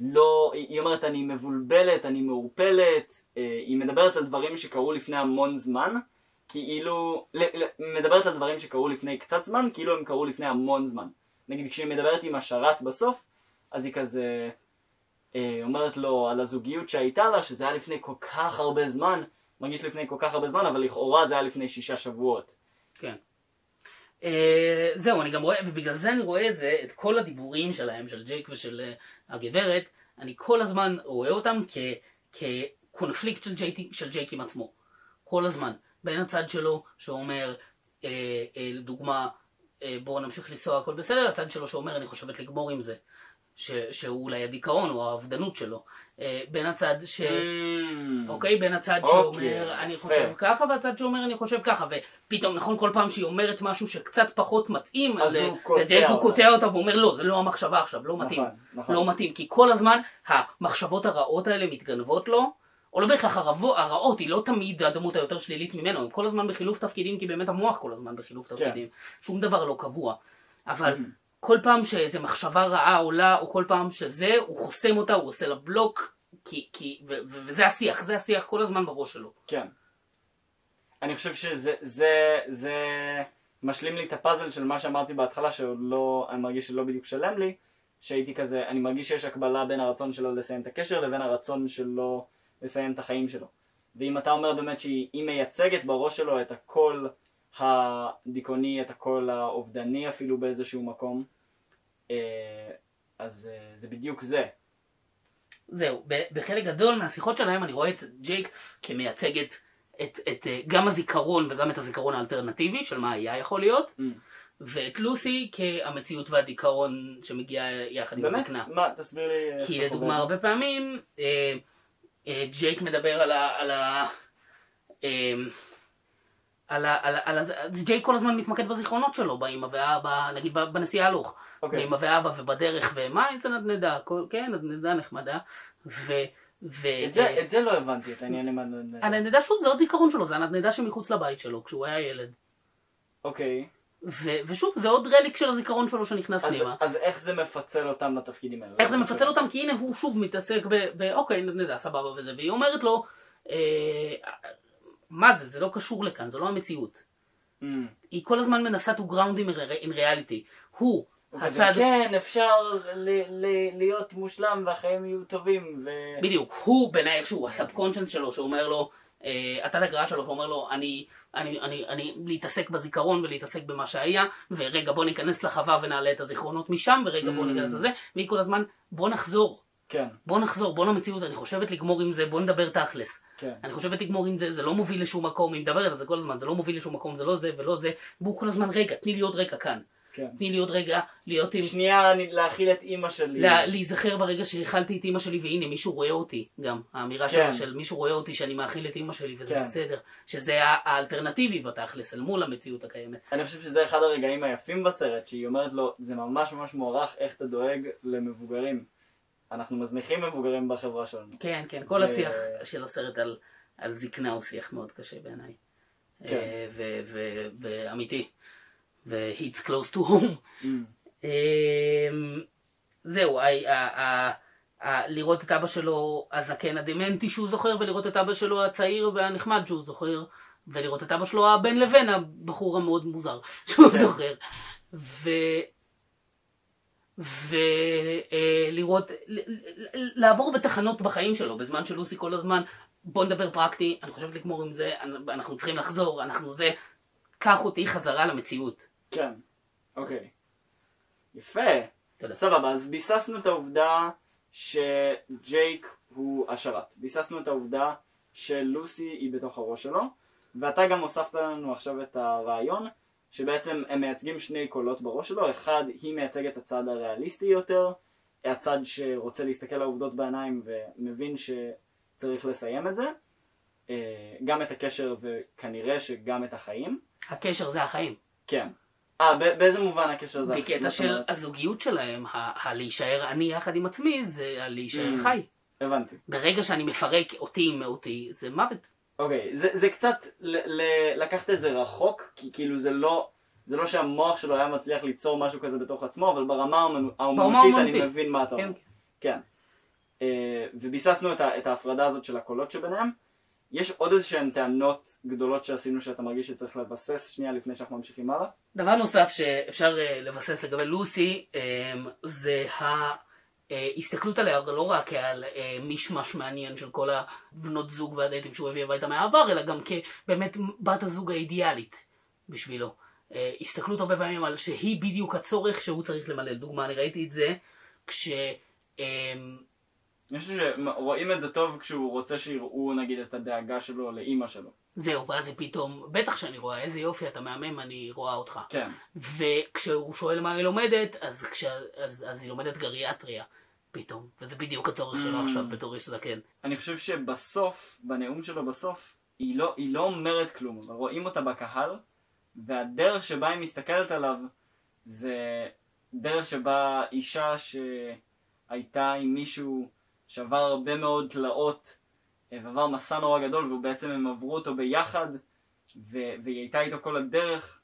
לא, היא אומרת אני מבולבלת, אני מעורפלת, אה, היא מדברת על דברים שקרו לפני המון זמן, כאילו, מדברת על דברים שקרו לפני קצת זמן, כאילו הם קרו לפני המון זמן. נגיד כשהיא מדברת עם השרת בסוף, אז היא כזה, אה, אומרת לו על הזוגיות שהייתה לה, שזה היה לפני כל כך הרבה זמן, מרגיש לפני כל כך הרבה זמן, אבל לכאורה זה היה לפני שישה שבועות. כן. אה, זהו, אני גם רואה, ובגלל זה אני רואה את זה, את כל הדיבורים שלהם, של ג'ייק ושל אה, הגברת, אני כל הזמן רואה אותם כ- כקונפליקט של ג'ייק, של ג'ייק עם עצמו. כל הזמן. בין הצד שלו, שאומר, אה, אה, לדוגמה, אה, בואו נמשיך לנסוע, הכל בסדר, הצד שלו שאומר, אני חושבת לגמור עם זה. ש- שהוא אולי הדיכאון או האבדנות שלו. אה, בין הצד ש... אוקיי? בין הצד אוקיי, שאומר אני. חושב ככה והצד שאומר אני חושב ככה ופתאום נכון כל פעם שהיא אומרת משהו שקצת פחות מתאים אז הוא קוטע אותה. ואומר לא זה לא המחשבה עכשיו לא מתאים נכון, נכון. לא מתאים כי כל הזמן המחשבות הרעות האלה מתגנבות לו או לא בהכרח הרעות, היא לא תמיד הדמות היותר שלילית ממנו, הם כל הזמן בחילוף תפקידים, כי באמת המוח כל הזמן בחילוף תפקידים. שום דבר לא קבוע. אבל Mhm. כל פעם שאיזה מחשבה רעה עולה, או כל פעם שזה, הוא חוסם אותה, הוא עושה לה בלוק, כי, כי, ו, ו, וזה השיח, זה השיח כל הזמן בראש שלו. כן. אני חושב שזה זה, זה משלים לי את הפאזל של מה שאמרתי בהתחלה, שעוד לא, אני מרגיש שלא בדיוק שלם לי, שהייתי כזה, אני מרגיש שיש הקבלה בין הרצון שלו לסיים את הקשר לבין הרצון שלו לסיים את החיים שלו. ואם אתה אומר באמת שהיא מייצגת בראש שלו את הקול הדיכאוני, את הקול האובדני אפילו באיזשהו מקום, אה, אז אה, זה בדיוק זה. זהו, בחלק גדול מהשיחות שלהם אני רואה את ג'ייק כמייצג את, את, את אה, גם הזיכרון וגם את הזיכרון האלטרנטיבי של מה היה יכול להיות, Mm. ואת לוסי כהמציאות והדיכאון שמגיע יחד עם באמת? הזקנה. מה, תסביר לי. כי לדוגמה הרבה פעמים אה, אה, ג'ייק מדבר על ה... על ה אה, על ה... על ה... על ה... ג'ייק כל הזמן מתמקד בזיכרונות שלו, באמא ואבא, נגיד בנסיעה הלוך. אוקיי. באמא ואבא ובדרך ומה איזה נדנדה, כל- כן, נדנדה נחמדה. ו... ו... את זה, את זה לא הבנתי, את העניין עם הנדנדה. הנדנדה שוב זה עוד זיכרון שלו, זה הנדנדה שמחוץ לבית שלו כשהוא היה ילד. אוקיי. ו... ושוב זה עוד רליק של הזיכרון שלו שנכנס אז, פנימה. אז איך זה מפצל אותם לתפקידים האלה? איך זה מפצל אותם? כי הנה הוא שוב מתעסק ב... ב אוקיי, נדנדה, סבבה וזה, והיא אומרת לו, אה, מה זה, זה לא קשור לכאן, זה לא המציאות. Mm. היא כל הזמן מנסה to ground in, in reality. הוא, הצד, כן, אפשר ל- ל- להיות מושלם והחיים יהיו טובים, ו... בדיוק, הוא בעיניי איכשהו, הסאבקונשנס שלו, שאומר לו, אה, התת הגרעה שלו, שאומר לו, אני, אני, אני, אני להתעסק בזיכרון ולהתעסק במה שהיה, ורגע בוא ניכנס לחווה ונעלה את הזיכרונות משם, ורגע בוא Mm. ניכנס לזה, והיא כל הזמן, בוא נחזור, כן, בוא נחזור, בוא למציאות, אני חושבת לגמור עם זה, בוא נדבר תכלס. כן. אני חושבת לגמור עם זה, זה לא מוביל לשום מקום, היא מדברת על זה כל הזמן, זה לא מוביל לשום מקום, זה לא זה ולא זה, והוא כל הזמן, רגע, תני לי עוד רגע כאן. כן. תני לי עוד רגע להיות עם... שנייה אני- להאכיל את אימא שלי. לה, להיזכר ברגע שהאכלתי את אימא שלי והנה מישהו רואה אותי גם האמירה כן. שלו של מישהו רואה אותי שאני מאכיל את אימא שלי וזה כן. בסדר שזה האלטרנטיבי בתכלס אל מול המציאות הקיימת אני חושב שזה אחד הרגעים היפים בסרט, שהיא אומרת לו, זה ממש ממש מוערך איך אתה דואג למבוגרים. אנחנו מזניחים מבוגרים בחברה שלנו. כן כן כל השיח של הסרט על, על זקנה הוא שיח מאוד קשה בעיניי כן. אה, ואמיתי ו-It's close to home Mm. אמ, זהו, לראות את אבא שלו הזקן הדמנטי שהוא זוכר, ולראות את אבא שלו הצעיר והנחמד שהוא זוכר, ולראות את אבא שלו הבן לבן, הבחור המאוד מוזר שהוא זוכר. ולראות, לעבור בתחנות בחיים שלו, בזמן שלוסי כל הזמן, בוא נדבר פרקטי, אני חושבת לגמור עם זה, אנחנו צריכים לחזור, אנחנו זה, קח אותי חזרה למציאות. כן, אוקיי. יפה. תודה. סבבה, אז ביססנו את העובדה שג'ייק הוא השרת. ביססנו את העובדה שלוסי היא בתוך הראש שלו, ואתה גם הוספת לנו עכשיו את הרעיון שבעצם הם מייצגים שני קולות בראש שלו, אחד היא מייצגת הצד הריאליסטי יותר, הצד שרוצה להסתכל לעובדות בעיניים ומבין שצריך לסיים את זה, אה, גם את הקשר וכנראה שגם את החיים. הקשר זה החיים. כן. אה, באיזה מובן הקשר זה? בקטע מה זאת של אומרת? הזוגיות שלהם, ה- הלהישאר אני יחד עם עצמי, זה הלהישאר Mm. חי. הבנתי. ברגע שאני מפרק אותי עם אותי, זה מוות. אוקיי, זה, זה קצת ל- ל- לקחת את זה רחוק, כי כאילו זה לא, זה לא שהמוח שלו היה מצליח ליצור משהו כזה בתוך עצמו, אבל ברמה האומנ- האומנותית אני. מבין מה אתה אומר. כן, כן. אה, וביססנו את, ה- את ההפרדה הזאת של הקולות שביניהם. יש עוד איזה שהן טענות גדולות שעשינו שאתה מרגיש שצריך לבסס שנייה לפני שאנחנו ממשיכים הלאה? דבר נוסף שאפשר אה, לבסס לגבי לוסי, אה, זה ההסתכלות עליה לא רק כעל אה, מישמש מעניין של כל הבנות זוג והדייטים שהוא הביא הביתה מהעבר, אלא גם כבאמת בת הזוג האידיאלית בשבילו. אה, הסתכלות הרבה פעמים על שהיא בדיוק הצורך שהוא צריך למלא. לדוגמה, אני ראיתי את זה כש... אה, אני חושב שרואים את זה טוב כשהוא רוצה שיראו נגיד את הדאגה שלו לאימא שלו. זהו, ואז היא פתאום, בטח שאני רואה, איזה יופי, אתה מהמם, אני רואה אותך. כן. וכשהוא שואל מה היא לומדת, אז, כש, אז, אז היא לומדת גריאטריה, פתאום. וזה בדיוק הצורך שלו Mm. עכשיו בתור איש זקן. אני חושב שבסוף, בנאום שלו בסוף, היא לא, היא לא אומרת כלום, אבל רואים אותה בקהל, והדרך שבה היא מסתכלת עליו זה דרך שבה אישה שהייתה עם מישהו שעבר הרבה מאוד תלאות אה, ועבר מסע נורא גדול, ובעצם הם עברו אותו ביחד, ו- והיא הייתה איתו כל הדרך.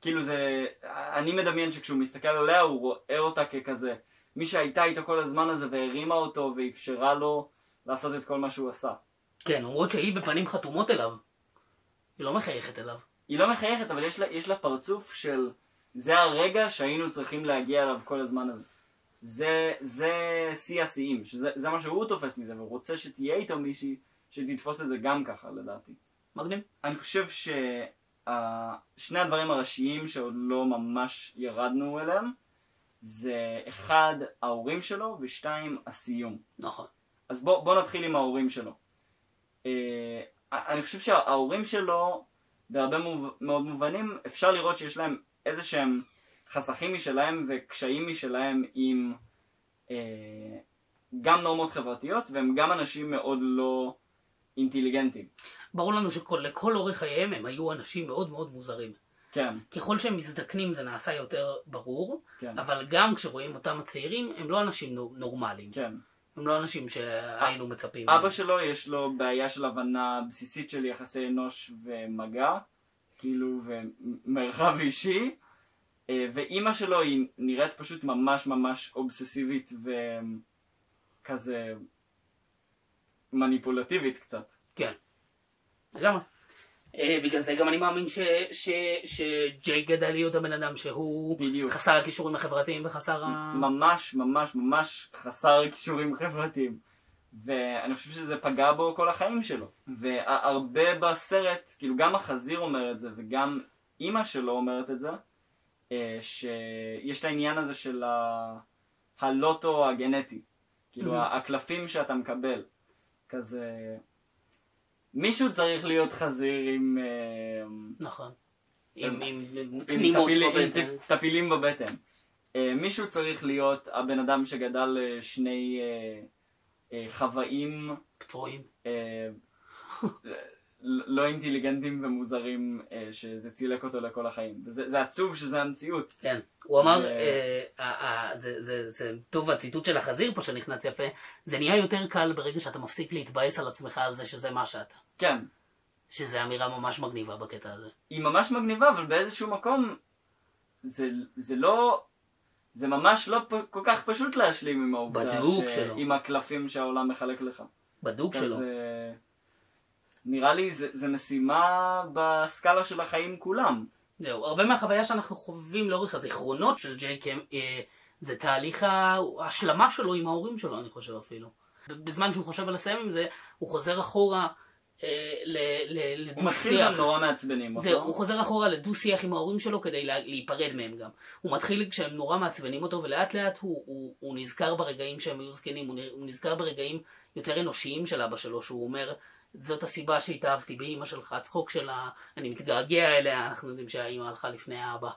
כאילו זה, אני מדמיין שכשהוא מסתכל עליה הוא רואה אותה ככזה, מי שהייתה איתו כל הזמן הזה והרימה אותו ואפשרה לו לעשות את כל מה שהוא עשה. כן, למרות שהיא בפנים חתומות אליו. היא לא מחייכת אליו. היא לא מחייכת, אבל יש לה, יש לה פרצוף של זה הרגע שהיינו צריכים להגיע אליו כל הזמן הזה. זה, זה שיא השיאים, שזה זה מה שהוא תופס מזה, והוא רוצה שתהיה איתו מישהי שתתפוס את זה גם ככה לדעתי. מגניב. אני חושב ששני הדברים הראשיים שעוד לא ממש ירדנו אליהם זה אחד ההורים שלו ושתיים הסיום. נכון. אז בוא, בוא נתחיל עם ההורים שלו. אה, אני חושב שההורים שלו, בהרבה מוב, מאוד מובנים, אפשר לראות שיש להם איזה שהם חסכים משלהם וקשיים משלהם עם אה, גם נורמות חברתיות והם גם אנשים מאוד לא אינטליגנטים. ברור לנו שלכל אורך חייהם הם היו אנשים מאוד מאוד מוזרים. כן, ככל שהם מזדקנים זה נעשה יותר ברור, כן, אבל גם כשרואים אותם הצעירים, הם לא אנשים נו- נורמליים. כן. הם לא אנשים שהיינו מצפים. אבא שלו יש לו בעיה של הבנה בסיסית של יחסי אנוש ומגע, כאילו, ומרחב אישי, אה, ואימא שלו היא נראית פשוט ממש ממש אובססיבית וכזה מניפולטיבית קצת. כן. לגמרי. אה, בגלל זה גם אני מאמין שג'יי גדל להיות הבן אדם שהוא בדיוק. חסר הכישורים החברתיים וחסר ה... ממש ממש ממש חסר כישורים חברתיים. ואני חושב שזה פגע בו כל החיים שלו. והרבה בסרט, כאילו גם החזיר אומר את זה וגם אימא שלו אומרת את זה, אה, שיש את העניין הזה של ה... הלוטו הגנטי. כאילו Mhm. הקלפים שאתה מקבל. כזה... מישהו צריך להיות חזיר עם... אה, נכון. עם עם- עם בבטן. טפ- טפילים בבטן. אה, מישהו צריך להיות הבן אדם שגדל אה, שני חוואים פצועים. לא אינטליגנטים ומוזרים אה, שזה צילק אותו לכל החיים. וזה זה עצוב שזה המציאות. כן. הוא אמר, זה- אה, אה, אה, זה- זה זה טוב הציטוט של החזיר פה שנכנס יפה, זה נהיה יותר קל ברגע שאתה מפסיק להתבאס על עצמך על זה שזה מה שאתה. כן, שזה אמירה ממש מגניבה בקטע הזה. היא ממש מגניבה, אבל באיזשהו מקום זה, זה לא... זה ממש לא פ- כל כך פשוט להשלים עם העובדה בדיוק שלו. עם הקלפים שהעולם מחלק לך. בדוק שלו. אז אה, נראה לי זה, זה משימה בסקאלה של החיים כולם. זהו, הרבה מהחוויה שאנחנו חווים לאורך הזיכרונות של ג'ייק אה, זה תהליך ההשלמה שלו עם ההורים שלו, אני חושב אפילו. בזמן שהוא חושב על לסיים עם זה, הוא חוזר אחורה אה, ל- ל- הוא מתחיל גם לדו-שיח. נורא מעצבנים אותו. זהו, הוא חוזר אחורה לדו-שיח עם ההורים שלו כדי לה- להיפרד מהם גם. הוא מתחיל כשהם נורא מעצבנים אותו, ולאט לאט הוא, הוא, הוא נזכר ברגעים שהם היו זקנים, הוא, הוא נזכר ברגעים יותר אנושיים של אבא שלו, שהוא אומר, זאת הסיבה שהתאהבתי באימא שלך, הצחוק שלה, אני מתגעגע אליה, אנחנו יודעים שהאימא הלכה לפני האבא.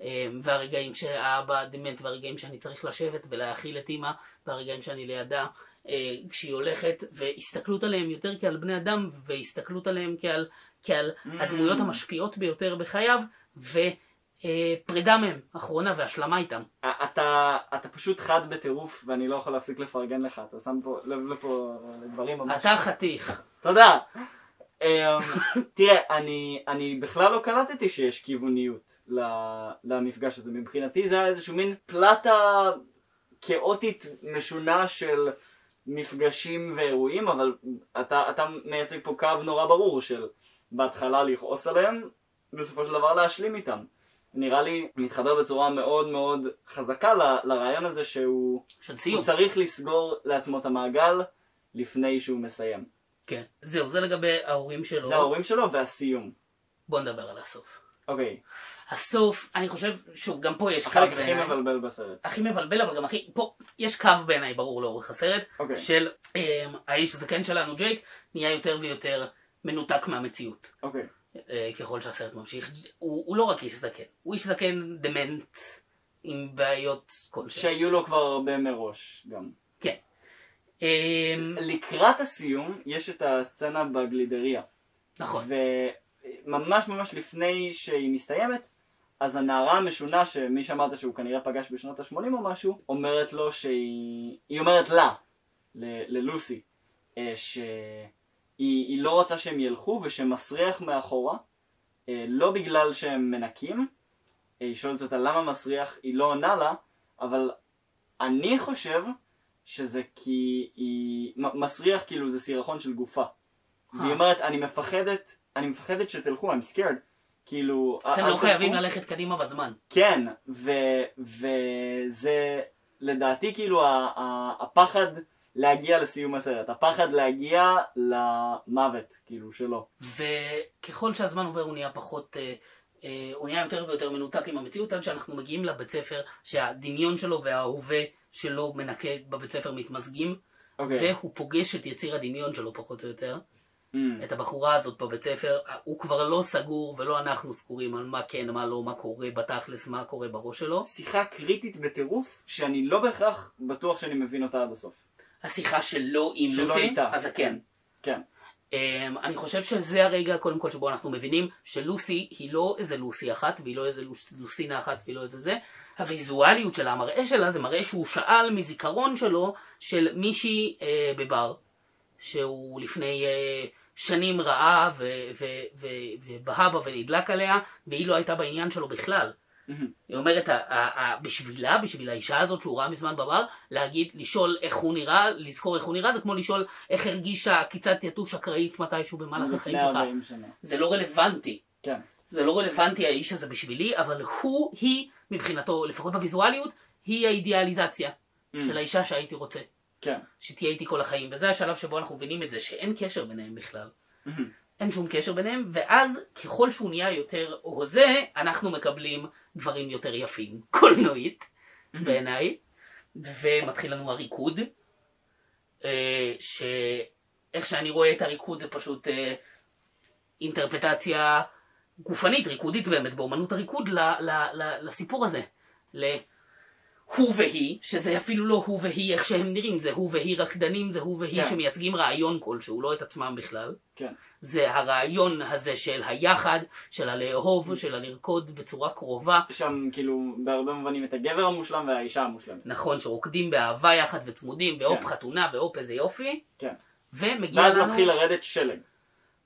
אמ, והרגעים שהאבא דמנט, והרגעים שאני צריך לשבת ולהאכיל את אימא, והרגעים שאני לידה אה, כשהיא הולכת, והסתכלות עליהם יותר כעל בני אדם, והסתכלות עליהם כעל, כעל Mm. הדמויות המשפיעות ביותר בחייו, ופרידה מהם, אחרונה והשלמה איתם. אתה, אתה פשוט חד בטירוף ואני לא יכול להפסיק לפרגן לך, אתה שם פה לב לפה לדברים ממש... אתה חתיך. תודה. אמ, תראה, אני, אני בכלל לא קלטתי שיש כיווניות למפגש הזה. מבחינתי זה היה איזשהו מין פלטה כאוטית משונה של מפגשים ואירועים, אבל אתה, אתה מייצג פה קו נורא ברור של בהתחלה לכעוס עליהם, בסופו של דבר להשלים איתם. נראה לי מתחבר בצורה מאוד מאוד חזקה ל- לרעיון הזה שהוא של סיום. הוא צריך לסגור לעצמו את המעגל לפני שהוא מסיים. כן. זהו, זה לגבי ההורים שלו. זה ההורים שלו והסיום. בוא נדבר על הסוף. אוקיי, הסוף, אני חושב, שוב, גם פה יש קו החלק הכי בעיניי. מבלבל בסרט. הכי מבלבל, אבל גם הכי... פה יש קו בעיניי ברור לאורך הסרט, אוקיי, של אמ, האיש הזקן שלנו, ג'ייק, נהיה יותר ויותר מנותק מהמציאות. אוקיי. אה, ככל שהסרט ממשיך. הוא, הוא לא רק איש זקן, הוא איש זקן דמנט עם בעיות כלשהן. שהיו לו כבר הרבה מראש גם. כן. אמ, לקראת הסיום יש את הסצנה בגלידריה. נכון. וממש ממש לפני שהיא מסתיימת, אז הנערה המשונה, שמי שאמרת שהוא כנראה פגש בשנות ה-80 או משהו, אומרת לו שהיא... היא אומרת לה, ל- ללוסי, אה, היא, היא לא רוצה שהם ילכו ושמסריח מאחורה, אה, לא בגלל שהם מנקים, אה, היא שואלת אותה למה מסריח, היא לא עונה לה, אבל אני חושב שזה כי היא... מסריח כאילו זה סירחון של גופה. והיא אומרת, אני מפחדת, אני מפחדת שתלכו, I'm scared. כאילו... אתם לא חייבים תלכו." ללכת קדימה בזמן. כן, וזה לדעתי כאילו הפחד להגיע לסיום הסרט, הפחד להגיע למוות, כאילו, שלו. וככל שהזמן עובר הוא נהיה פחות, אה, אה, הוא נהיה יותר ויותר מנותק עם המציאות עד שאנחנו מגיעים לבית ספר שהדמיון שלו וההווה שלו מנקה בבית ספר מתמזגים אוקיי. והוא פוגש את יציר הדמיון שלו פחות או יותר, Mm. את הבחורה הזאת בבית ספר, הוא כבר לא סגור ולא אנחנו סגורים על מה כן, מה לא, מה קורה בתכלס, מה קורה בראש שלו. שיחה קריטית בטירוף, שאני לא בהכרח בטוח שאני מבין אותה עד הסוף. השיחה שלו עם לוסי. אז כן. כן. Um, אני חושב שזה הרגע קודם כל שבו אנחנו מבינים שלוסי היא לא איזה לוסי אחת והיא לא איזה לוס, לוסינה אחת והיא לא איזה זה. הוויזואליות שלה, המראה שלה זה מראה שהוא שאל מזיכרון שלו של מישהי uh, בבר שהוא לפני uh, שנים ראה ובהה בה ונדלק עליה והיא לא הייתה בעניין שלו בכלל. היא אומרת, בשבילה, בשביל האישה הזאת שהוא ראה מזמן בבר, להגיד, לשאול איך הוא נראה, לזכור איך הוא נראה, זה כמו לשאול איך הרגישה עקיצת יתוש אקראית מתישהו במהלך החיים שלך. 40 שנה. זה לא רלוונטי. כן. זה לא רלוונטי האיש הזה בשבילי, אבל הוא, היא, מבחינתו, לפחות בוויזואליות, היא האידיאליזציה Mm. של האישה שהייתי רוצה, כן. שתהיה איתי כל החיים. וזה השלב שבו אנחנו מבינים את זה, שאין קשר ביניהם בכלל. אין שום קשר ביניהם, ואז ככל שהוא נהיה יותר הוזה, אנחנו מקבלים דברים יותר יפים, קולנועית, בעיניי, ומתחיל לנו הריקוד, אה, שאיך שאני רואה את הריקוד זה פשוט אה, אינטרפטציה גופנית, ריקודית באמת, באומנות הריקוד ל- ל- ל- לסיפור הזה. הוא והיא, שזה אפילו לא הוא והיא איך שהם נראים, זה הוא והיא רקדנים, זה הוא והיא כן. שמייצגים רעיון כלשהו, לא את עצמם בכלל. כן. זה הרעיון הזה של היחד, של הלאהוב, של הלרקוד בצורה קרובה. שם כאילו בהרבה מובנים את הגבר המושלם והאישה המושלמת. נכון, שרוקדים באהבה יחד וצמודים, והופ כן. חתונה, והופ איזה יופי. כן. ומגיע ואז לנו... מתחיל לרדת שלג.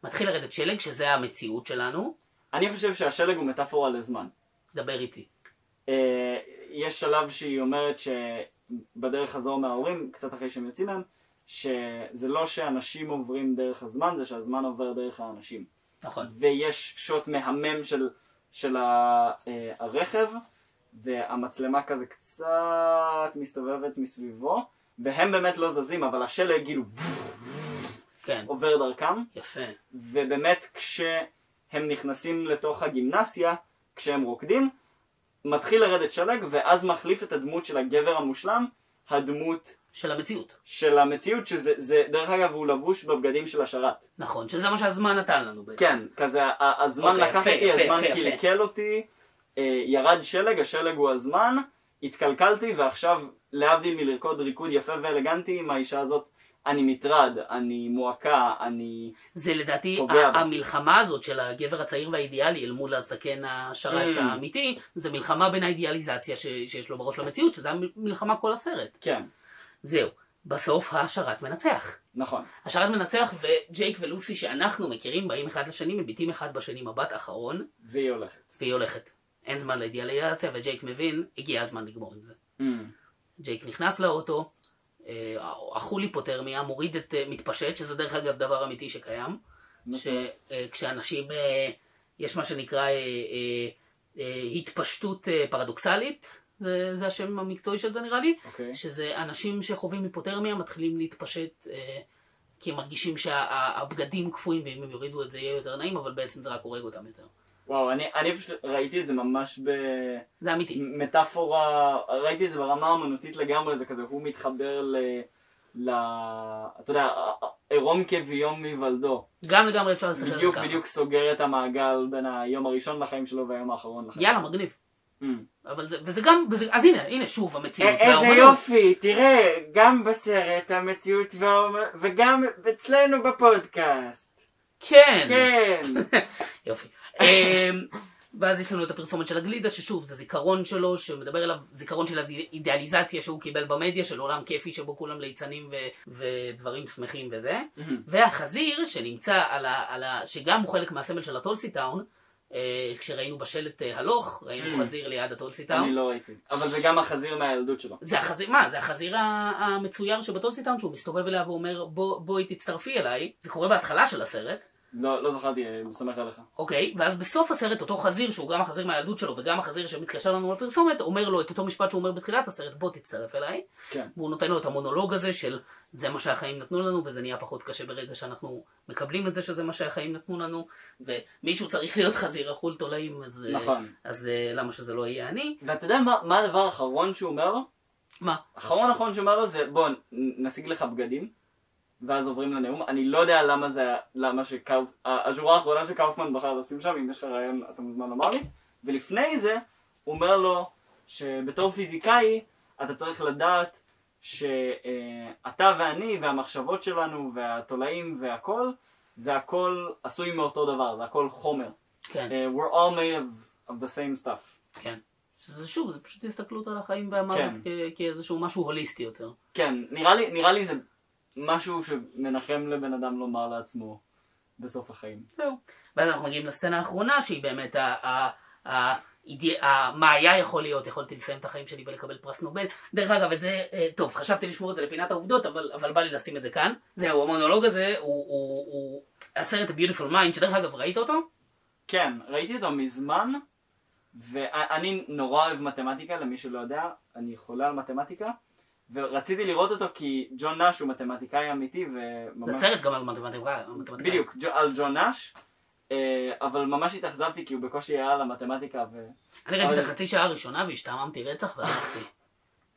מתחיל לרדת שלג, שזה המציאות שלנו. אני חושב שהשלג הוא מטאפורה לזמן. דבר איתי. אה, יש שלב שהיא אומרת שבדרך חזור מההורים, קצת אחרי שהם יוצאים מהם, שזה לא שאנשים עוברים דרך הזמן, זה שהזמן עובר דרך האנשים. נכון. ויש שוט מהמם של, של ה, אה, הרכב, והמצלמה כזה קצת מסתובבת מסביבו, והם באמת לא זזים, אבל השלג כאילו כן, עובר דרכם, יפה. ובאמת כשהם נכנסים לתוך הגימנסיה, כשהם רוקדים, מתחיל לרדת שלג, ואז מחליף את הדמות של הגבר המושלם, הדמות של המציאות. של המציאות, שזה, זה, דרך אגב, הוא לבוש בבגדים של השרת. נכון, שזה מה שהזמן נתן לנו בעצם. כן, כזה, הזמן אוקיי, לקח יפה, אותי, יפה, הזמן יפה. קלקל אותי, אה, ירד שלג, השלג הוא הזמן, התקלקלתי, ועכשיו, להבדיל מלרקוד ריקוד יפה ואלגנטי עם האישה הזאת, אני מטרד, אני מועקה, אני... זה לדעתי, פוגע ה- בה. המלחמה הזאת של הגבר הצעיר והאידיאלי אל מול הזקן השרת Mm. האמיתי, זה מלחמה בין האידיאליזציה ש- שיש לו בראש למציאות, שזה המלחמה כל הסרט. כן, זהו. בסוף השרת מנצח. נכון. השרת מנצח וג'ייק ולוסי שאנחנו מכירים באים אחד לשני, מביטים אחד בשני מבט אחרון, והיא הולכת. והיא הולכת. אין זמן לאידיאליזציה וג'ייק מבין, הגיע הזמן לגמור עם זה. Mm. ג'ייק נכנס לאוטו, אה, החול היפותרמיה, מוריד את, אה, מתפשט, שזה דרך אגב דבר אמיתי שקיים, נכון. שכשאנשים, אה, יש מה שנקרא התפשטות פרדוקסלית, זה, זה השם המקצועי של זה נראה לי, אוקיי. שזה אנשים שחווים היפותרמיה מתחילים להתפשט אה, כי הם מרגישים שהבגדים קפואים ואם הם יורידו את זה יהיה יותר נעים, אבל בעצם זה רק הורג אותם יותר. וואו, אני, אני פשוט ראיתי את זה ממש זה אמיתי. במטאפורה, ראיתי את זה ברמה האמנותית לגמרי, זה כזה, הוא מתחבר ל... ל... אתה יודע, עירום כביום מהיוולדו. גם לגמרי אפשר לסתכל על זה בדיוק ככה. בדיוק סוגר את המעגל בין היום הראשון לחיים שלו והיום האחרון לחיים. יאללה, מגניב. Mm. אבל זה, וזה גם, וזה, אז הנה, הנה שוב המציאות. איזה והאומנות. יופי, תראה, גם בסרט המציאות והאומנות, וגם אצלנו בפודקאסט. כן. כן. יופי. אמ, ואז יש לנו את הפרסומת של הגלידה, ששוב, זה זיכרון שלו, שמדבר אליו, זיכרון של האידיאליזציה שהוא קיבל במדיה, של עולם כיפי שבו כולם ליצנים ו- ודברים שמחים וזה. והחזיר, שנמצא על ה... על ה... שגם הוא חלק מהסמל של הטולסי טאון, כשראינו בשלט אה, הלוך, ראינו Mm. חזיר ליד הטולסי טאון. אני לא ראיתי. אבל זה גם החזיר מהילדות שלו. זה החזיר, מה? זה החזיר המצויר שבטולסי טאון, שהוא מסתובב אליה ואומר, בוא, בואי תצטרפי אליי. זה קורה בהתחלה של הסרט. לא, לא זכרתי, אני סומך עליך. אוקיי, ואז בסוף הסרט אותו חזיר, שהוא גם החזיר מהילדות שלו וגם החזיר שמתקשר לנו לפרסומת, אומר לו את אותו משפט שהוא אומר בתחילת הסרט, בוא תצטרף אליי. כן. והוא נותן לו את המונולוג הזה של זה מה שהחיים נתנו לנו וזה נהיה פחות קשה ברגע שאנחנו מקבלים את זה שזה מה שהחיים נתנו לנו ומישהו צריך להיות חזיר אכול תולעים אז, אה, נכון. אז אה, למה שזה לא יהיה אני? ואתה יודע מה, מה הדבר האחרון שהוא אומר לו? מה? האחרון האחרון שהוא אומר לו זה בוא נשיג לך בגדים ואז עוברים לנאום. אני לא יודע למה זה, למה שקאופ... ה- השורה האחרונה שקאופמן בחר לשים שם, אם יש לך רעיון אתה מוזמן לומר לי. ולפני זה הוא אומר לו שבתור פיזיקאי אתה צריך לדעת שאתה ואני והמחשבות שלנו והתולעים והכל זה הכל עשוי מאותו דבר, זה הכל חומר. כן, Uh, we're all made of, of the same stuff. כן. שזה שוב, זה פשוט הסתכלות על החיים והמוות כן. כ- כאיזשהו משהו הוליסטי יותר. כן, נראה לי, נראה לי זה משהו שמנחם לבן אדם לומר לעצמו בסוף החיים. זהו. ואז אנחנו מגיעים לסצנה האחרונה שהיא באמת ה... ה- ה- מה היה יכול להיות, יכולתי לסיים את החיים שלי ולקבל פרס נובל. דרך אגב, את זה, אה, טוב, חשבתי לשמור את זה לפינת העובדות, אבל, אבל בא לי לשים את זה כאן. זהו, המונולוג הזה הוא, הוא, הוא הסרט ה-Beautiful Mind, שדרך אגב, ראית אותו? כן, ראיתי אותו מזמן, ואני נורא אוהב מתמטיקה, למי שלא יודע, אני חולה על מתמטיקה, ורציתי לראות אותו כי ג'ון נאש הוא מתמטיקאי אמיתי, וממש... זה סרט גם על. מתמטיקה. בדיוק, על ג'ון נאש, אה, אבל ממש התאכזבתי כי הוא בקושי היה על המתמטיקה, ו... אני ראיתי את החצי שעה הראשונה והשתעממתי רצח והלכתי.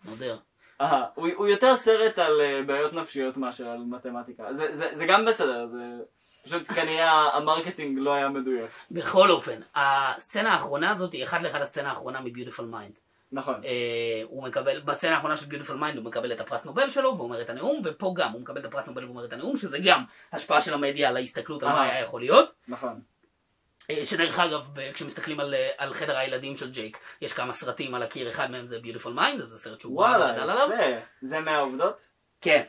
מודר. אה, הוא, הוא יותר סרט על uh, בעיות נפשיות מאשר על מתמטיקה. זה, זה, זה גם בסדר, זה פשוט כנראה ה marketing לא היה מדויק. בכל אופן, הסצנה האחרונה הזאת היא אחד לאחד הסצנה האחרונה מ-Beautiful Mind. נכון. אה, הוא מקבל, בסצנה האחרונה של Beautiful Mind הוא מקבל את הפרס נובל שלו ואומר את הנאום, ופה גם הוא מקבל את הפרס נובל ואומר את הנאום, שזה גם השפעה של המדיה על ההסתכלות על מה אה. היה יכול להיות. נכון. אה, שדרך אגב, כשמסתכלים על, על חדר הילדים של ג'ייק, יש כמה סרטים על הקיר, אחד מהם זה Beautiful Mind, אז זה סרט שהוא גדל וואלה, עליו. יפה. זה מהעובדות? כן.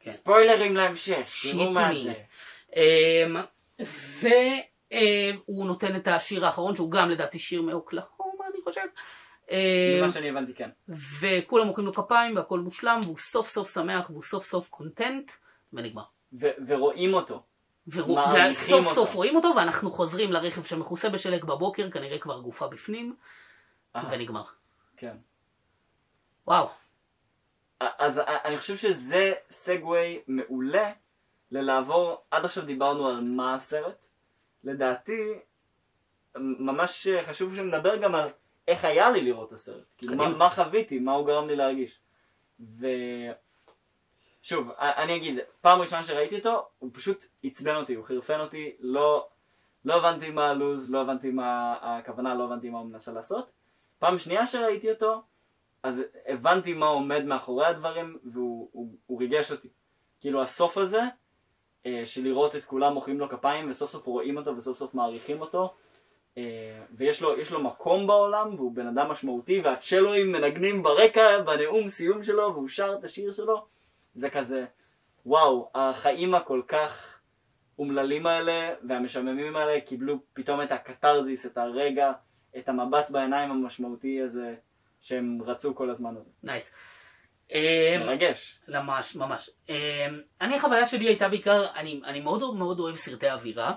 כן. ספוילרים להמשך, תראו מה זה. אמ, והוא נותן את השיר האחרון, שהוא גם לדעתי שיר מאוקלהומה, אני חושב. ממה שאני הבנתי כן. וכולם מוחאים לו כפיים והכל מושלם, והוא סוף סוף שמח והוא סוף סוף קונטנט, ונגמר. ורואים אותו. וסוף. סוף רואים אותו, ואנחנו חוזרים לרכב שמכוסה בשלג בבוקר, כנראה כבר גופה בפנים, אה, ונגמר. כן. וואו. אז אני חושב שזה סגווי מעולה ללעבור, עד עכשיו דיברנו על מה הסרט. לדעתי, ממש חשוב שנדבר גם על איך היה לי לראות את הסרט. כאילו, מה. מה חוויתי, מה הוא גרם לי להרגיש. ו... שוב, אני אגיד, פעם ראשונה שראיתי אותו, הוא פשוט עצבן אותי, הוא חירפן אותי, לא, לא הבנתי מה הלו"ז, לא הבנתי מה הכוונה, לא הבנתי מה הוא מנסה לעשות. פעם שנייה שראיתי אותו, אז הבנתי מה עומד מאחורי הדברים, והוא הוא, הוא ריגש אותי. כאילו הסוף הזה, אה, של לראות את כולם מוחאים לו כפיים, וסוף סוף רואים אותו, וסוף סוף מעריכים אותו, ויש לו, לו מקום בעולם, והוא בן אדם משמעותי, והצ'לואים מנגנים ברקע, בנאום סיום שלו, והוא שר את השיר שלו, זה כזה, וואו, החיים הכל כך אומללים האלה, והמשעממים האלה, קיבלו פתאום את הקתרזיס, את הרגע, את המבט בעיניים המשמעותי הזה, שהם רצו כל הזמן הזה. נייס. אמ, מרגש. ממש, ממש. אמ, אני, החוויה שלי הייתה בעיקר, אני, אני מאוד מאוד אוהב סרטי אווירה.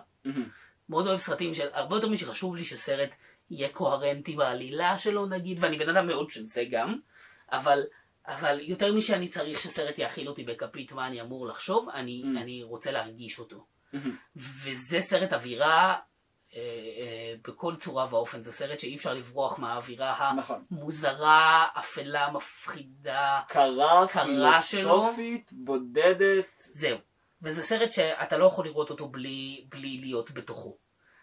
מאוד אוהב סרטים של, הרבה יותר משחשוב לי שסרט יהיה קוהרנטי בעלילה שלו נגיד, ואני בן אדם מאוד של זה גם, אבל, אבל יותר משאני צריך שסרט יאכיל אותי בכפית מה אני אמור לחשוב, אני, Mm. אני רוצה להרגיש אותו. מהמם. וזה סרט אווירה אה, אה, בכל צורה ואופן, זה סרט שאי אפשר לברוח מהאווירה נכון. המוזרה, אפלה, מפחידה, קרה, קרה פילוסופית, בודדת. זהו. וזה סרט שאתה לא יכול לראות אותו בלי, בלי להיות בתוכו.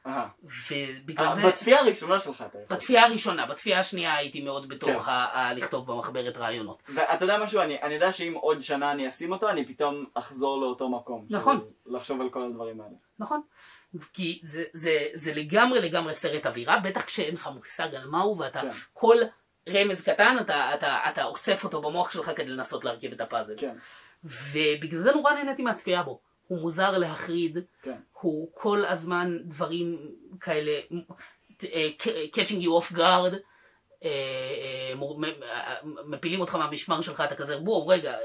אהה. ובגלל אה, זה... בצפייה הראשונה שלך אתה יכול. בצפייה הראשונה, בצפייה השנייה הייתי מאוד בתוך כן. ה- לכתוב במחברת רעיונות. ואתה יודע משהו, אני, אני יודע שאם עוד שנה אני אשים אותו, אני פתאום אחזור לאותו מקום. נכון. לחשוב על כל הדברים האלה. נכון? כי זה, זה, זה לגמרי לגמרי סרט אווירה, בטח כשאין לך מושג על מהו ואתה כן. כל רמז קטן אתה, אתה, אתה אוסף אותו במוח שלך כדי לנסות להרכיב את הפאזל. כן, ובגלל זה נורא נהניתי מהצפייה בו. הוא מוזר להחריד, כן. הוא כל הזמן דברים כאלה, אה, catching you off guard, אה, אה, מפילים אותך מהמשמר שלך, אתה כזה, בואו, רגע,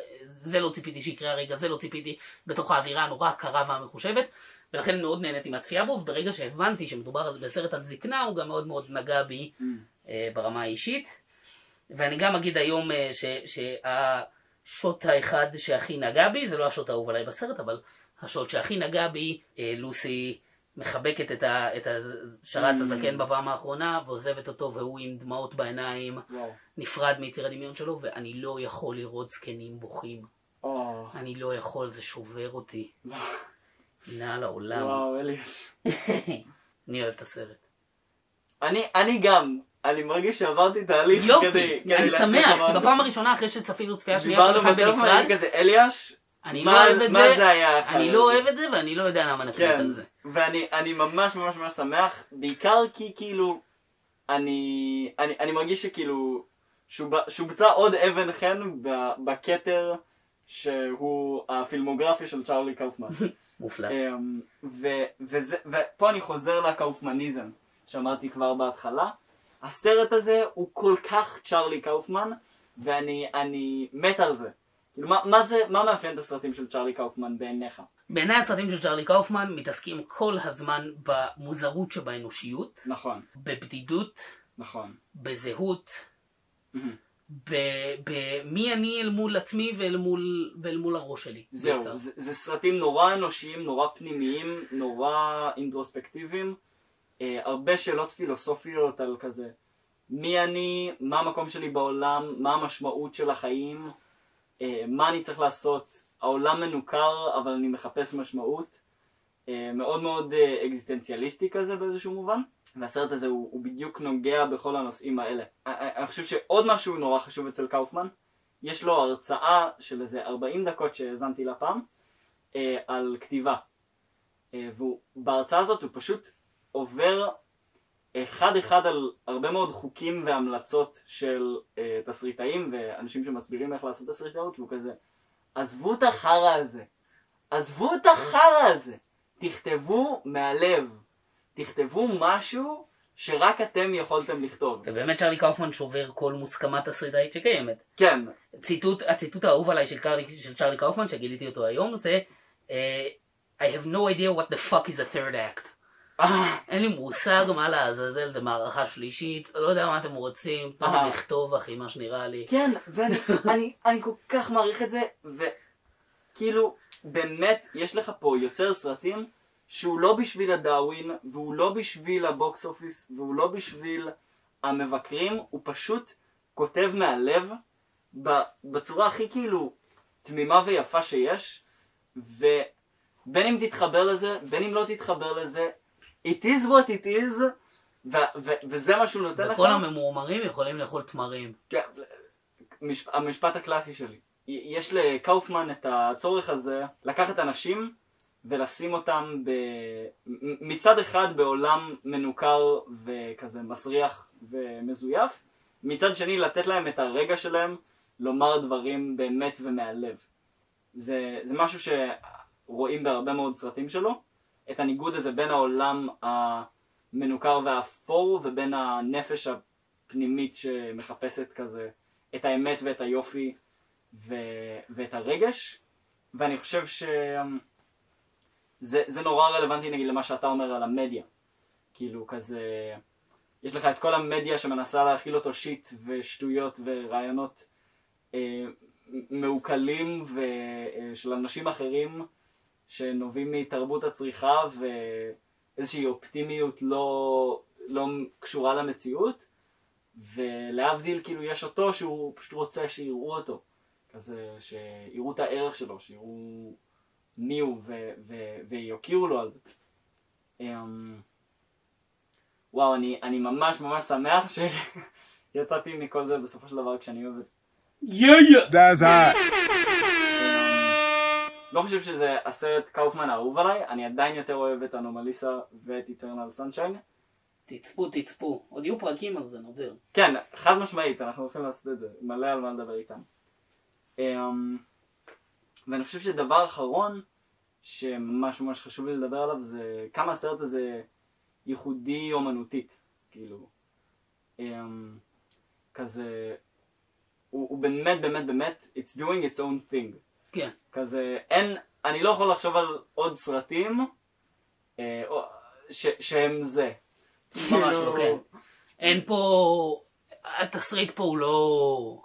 זה לא ציפיתי שיקרה הרגע, זה לא ציפיתי, בתוך האווירה הנורא הקרה והמחושבת, ולכן מאוד נהניתי מהצפייה בו, וברגע שהבנתי שמדובר בסרט על זקנה, הוא גם מאוד מאוד נגע בי Mm. ברמה האישית. ואני גם אגיד היום ש- שהשוט האחד שהכי נגע בי, זה לא השוט האהוב עליי בסרט, אבל השוט שהכי נגע בי, אה, לוסי מחבקת את, ה, את השרת Mm. הזקן בפעם האחרונה, ועוזבת אותו, והוא עם דמעות בעיניים, וואו. נפרד מיציר הדמיון שלו, ואני לא יכול לראות זקנים בוכים. או, אני לא יכול, זה שובר אותי. נע לעולם. וואו, אליאש. אני אוהב את הסרט. אני, אני גם, אני מרגיש שעברתי תהליך כדי, יופי, כדי אני לצאת שמח, כי. בפעם הראשונה אחרי שצפינו צפייה שנייה, דיברנו כל אחד בטלפון, בנפרד, אני כזה, אליאש, אני מה- לא אוהב את מה זה, זה היה אני? לא אוהב את זה ואני לא יודע למה נקליט כן, על זה. ואני אני ממש ממש ממש שמח, בעיקר כי כאילו, אני, אני, אני מרגיש שכאילו, שוב- שובצה עוד אבן חן בכתר שהוא הפילמוגרפיה של צ'ארלי קאופמן. מופלא. אמ, ופה אני חוזר לקאופמניזם שאמרתי כבר בהתחלה. הסרט הזה הוא כל כך צ'ארלי קאופמן, ואני אני מת על זה. כאילו, מה, מה זה, מה מאפיין את הסרטים של צ'ארלי קאופמן בעיניך? בעיניי הסרטים של צ'רלי קאופמן מתעסקים כל הזמן במוזרות שבאנושיות, נכון, בבדידות, נכון. בזהות, במי אני אל מול עצמי ואל מול, ואל מול הראש שלי. זהו. זה, זה סרטים נורא אנושיים, נורא פנימיים, נורא אינטרוספקטיביים. אה, הרבה שאלות פילוסופיות על כזה, מי אני, מה המקום שלי בעולם, מה המשמעות של החיים, אה, מה אני צריך לעשות, העולם מנוכר אבל אני מחפש משמעות. אה, מאוד מאוד אה, אקזיסטנציאליסטי כזה באיזשהו מובן. והסרט הזה הוא, הוא בדיוק נוגע בכל הנושאים האלה. אני, אני חושב שעוד משהו נורא חשוב אצל קאופמן, יש לו הרצאה של איזה 40 דקות שהאזנתי לה פעם, אה, על כתיבה. אה, ובהרצאה הזאת הוא פשוט עובר אחד אחד על הרבה מאוד חוקים והמלצות של אה, תסריטאים ואנשים שמסבירים איך לעשות תסריטאות, והוא כזה, עזבו את החרא הזה, עזבו את החרא הזה, תכתבו מהלב, תכתבו משהו שרק אתם יכולתם לכתוב. ובאמת צ'רלי קאופמן שובר כל מוסכמה תסריטאית שקיימת. כן, ציטוט, הציטוט האהוב עליי של, קרלי, של צ'רלי קאופמן, שגיליתי אותו היום, זה אה, I have no idea what the fuck is a third act. אה, אין לי מושג מה לעזאזל, זה מערכה שלישית, לא יודע מה אתם רוצים, תנו אה. לכתוב אחי, מה שנראה לי. כן, ואני אני, אני כל כך מעריך את זה, וכאילו, באמת, יש לך פה יוצר סרטים שהוא לא בשביל הדאווין, והוא לא בשביל הבוקס אופיס, והוא לא בשביל המבקרים, הוא פשוט כותב מהלב, בצורה הכי כאילו תמימה ויפה שיש, ובין אם תתחבר לזה, בין אם לא תתחבר לזה, it is what it is, ו- ו- וזה מה שהוא נותן לך. וכל הממורמרים יכולים לאכול תמרים. כן, משפ... המשפט הקלאסי שלי. יש לקאופמן את הצורך הזה לקחת אנשים ולשים אותם ב... מצד אחד בעולם מנוכר וכזה מסריח ומזויף, מצד שני לתת להם את הרגע שלהם לומר דברים באמת ומהלב. זה, זה משהו שרואים בהרבה מאוד סרטים שלו, את הניגוד הזה בין העולם המנוכר והאפור ובין הנפש הפנימית שמחפשת כזה את האמת ואת היופי ו... ואת הרגש, ואני חושב שזה זה נורא רלוונטי נגיד למה שאתה אומר על המדיה. כאילו כזה, יש לך את כל המדיה שמנסה להכיל אותו שיט ושטויות ורעיונות אה, מעוקלים ושל אנשים אחרים שנובעים מתרבות הצריכה ואיזושהי אופטימיות לא, לא קשורה למציאות ולהבדיל כאילו יש אותו שהוא פשוט רוצה שיראו אותו כזה שיראו את הערך שלו, שיראו מי הוא ו- ו- ויוקיעו לו על זה. אמ, וואו, אני, אני ממש ממש שמח שיצאתי מכל זה בסופו של דבר כשאני אוהב את זה. יא יא! That's hot. לא חושב שזה הסרט קאופמן האהוב עליי, אני עדיין יותר אוהב את אנומליסה ואת איטרנל סנשיין. תצפו, תצפו. עוד יהיו פרקים על זה, נודר. כן, חד משמעית, אנחנו הולכים לעשות את זה, מלא על מה לדבר איתם. אמ, ואני חושב שדבר אחרון, שממש ממש חשוב לי לדבר עליו, זה כמה הסרט הזה ייחודי אומנותית, כאילו. אמ, כזה, הוא, הוא באמת באמת באמת, it's doing its own thing. כן. כזה, אין, אני לא יכול לחשוב על עוד סרטים אה, או, ש, שהם זה. ממש לא, כאילו, כן. אין פה... התסריט פה הוא לא...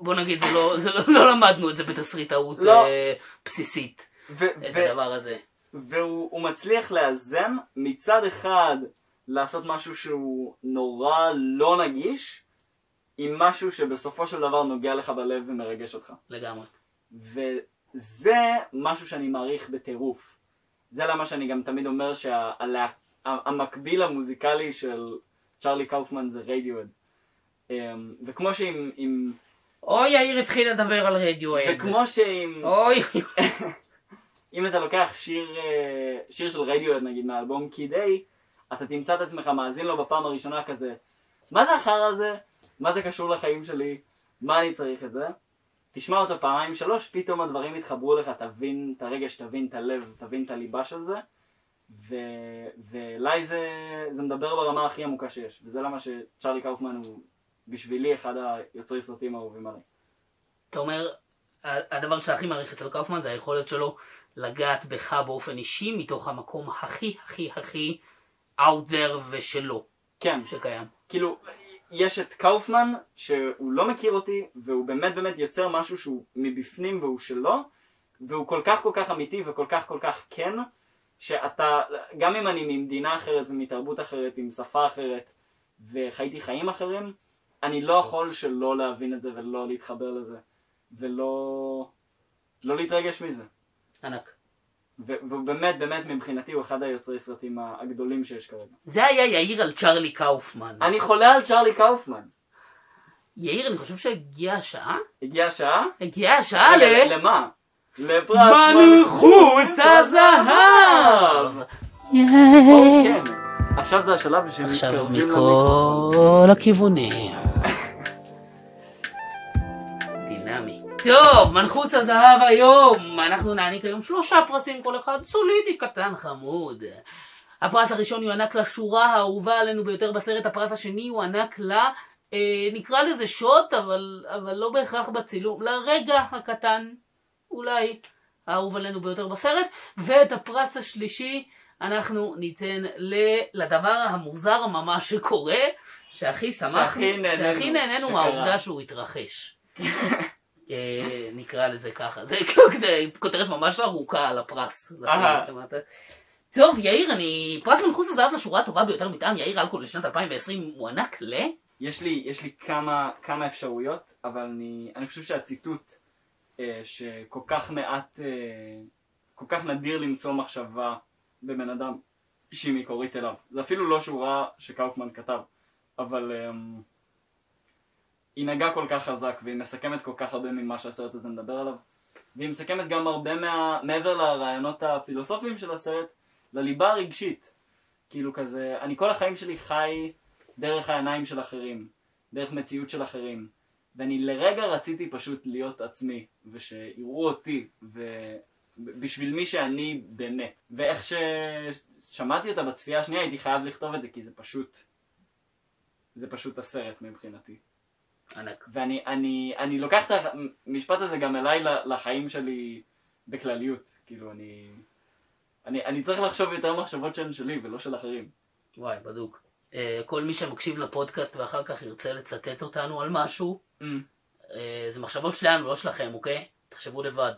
בוא נגיד, זה לא, זה לא, לא למדנו את זה בתסריטאות לא. אה, בסיסית, ו- את ו- הדבר הזה. והוא הוא מצליח לאזן מצד אחד לעשות משהו שהוא נורא לא נגיש, עם משהו שבסופו של דבר נוגע לך בלב ומרגש אותך. לגמרי. וזה משהו שאני מעריך בטירוף. זה למה שאני גם תמיד אומר שהמקביל המוזיקלי של צ'ארלי קאופמן זה רדיואד. וכמו שעם... עם, אוי, יאיר התחיל לדבר על רדיואד. וכמו שעם... אוי, אם אתה לוקח שיר, אה, שיר של רדיואד נגיד מהאלבום קיד איי, אתה תמצא את עצמך מאזין לו בפעם הראשונה כזה, מה זה החרא הזה? מה זה קשור לחיים שלי? מה אני צריך את זה? תשמע אותו פעמיים שלוש, פתאום הדברים יתחברו לך, תבין את הרגש, תבין את הלב, תבין את הליבה של זה. ו... ואליי זה, זה מדבר ברמה הכי עמוקה שיש, וזה למה שצ'ארלי קאופמן הוא בשבילי אחד היוצרי סרטים האהובים עליי. אתה אומר, הדבר שהכי מעריך אצל קאופמן זה היכולת שלו לגעת בך באופן אישי מתוך המקום הכי הכי הכי out there ושלו כן, שקיים. כאילו, יש את קאופמן, שהוא לא מכיר אותי, והוא באמת באמת יוצר משהו שהוא מבפנים והוא שלו, והוא כל כך כל כך אמיתי וכל כך כל כך כן, שאתה, גם אם אני ממדינה אחרת ומתרבות אחרת, עם שפה אחרת, וחייתי חיים אחרים, אני לא יכול שלא להבין את זה ולא להתחבר לזה, ולא לא להתרגש מזה. ענק. והוא באמת באמת מבחינתי הוא אחד היוצרי סרטים הגדולים שיש כרגע. זה היה יאיר על צ'ארלי קאופמן. אני חולה על צ'ארלי קאופמן. יאיר, אני חושב שהגיעה השעה? הגיעה השעה? הגיעה השעה ל... למה? לפרס מנחוס הזהב! או, כן. עכשיו זה השלב שהם עכשיו מתקרבים למיקרופון. מכל הכיוונים. טוב, מנחוס הזהב היום. אנחנו נעניק היום שלושה פרסים כל אחד, סולידי, קטן, חמוד. הפרס הראשון יוענק לשורה האהובה עלינו ביותר בסרט, הפרס השני יוענק לה, אה, נקרא לזה שוט, אבל, אבל לא בהכרח בצילום, לרגע הקטן, אולי, האהוב עלינו ביותר בסרט, ואת הפרס השלישי אנחנו ניתן ל- לדבר המוזר ממש שקורה, שהכי שמחנו, שהכי נהנינו. מהעובדה שהוא התרחש. אה, נקרא לזה ככה, זה כותרת ממש ארוכה על הפרס. טוב, יאיר, אני... פרס מנחוס הזהב לשורה הטובה ביותר מטעם יאיר אלכוהול לשנת 2020 מוענק ל... יש לי, יש לי כמה, כמה אפשרויות, אבל אני, אני חושב שהציטוט אה, שכל כך מעט, אה, כל כך נדיר למצוא מחשבה בבן אדם שהיא מקורית אליו. זה אפילו לא שורה שקאופמן כתב, אבל אה, היא נגעה כל כך חזק והיא מסכמת כל כך הרבה ממה שהסרט הזה מדבר עליו. והיא מסכמת גם הרבה מה... מעבר לרעיונות הפילוסופיים של הסרט, לליבה הרגשית. כאילו כזה, אני כל החיים שלי חי דרך העיניים של אחרים, דרך מציאות של אחרים. ואני לרגע רציתי פשוט להיות עצמי, ושיראו אותי, ובשביל מי שאני באמת. ואיך ששמעתי אותה בצפייה השנייה הייתי חייב לכתוב את זה, כי זה פשוט, זה פשוט הסרט מבחינתי. ענק. ואני אני, אני לוקח את המשפט הזה גם אליי לחיים שלי בכלליות. כאילו, אני, אני, אני צריך לחשוב יותר מחשבות שהן שלי ולא של אחרים. וואי, בדוק. אה, כל מי שמקשיב לפודקאסט ואחר כך ירצה לצטט אותנו על משהו, Mm. אה, זה מחשבות שלנו, לא שלכם, אוקיי? תחשבו לבד.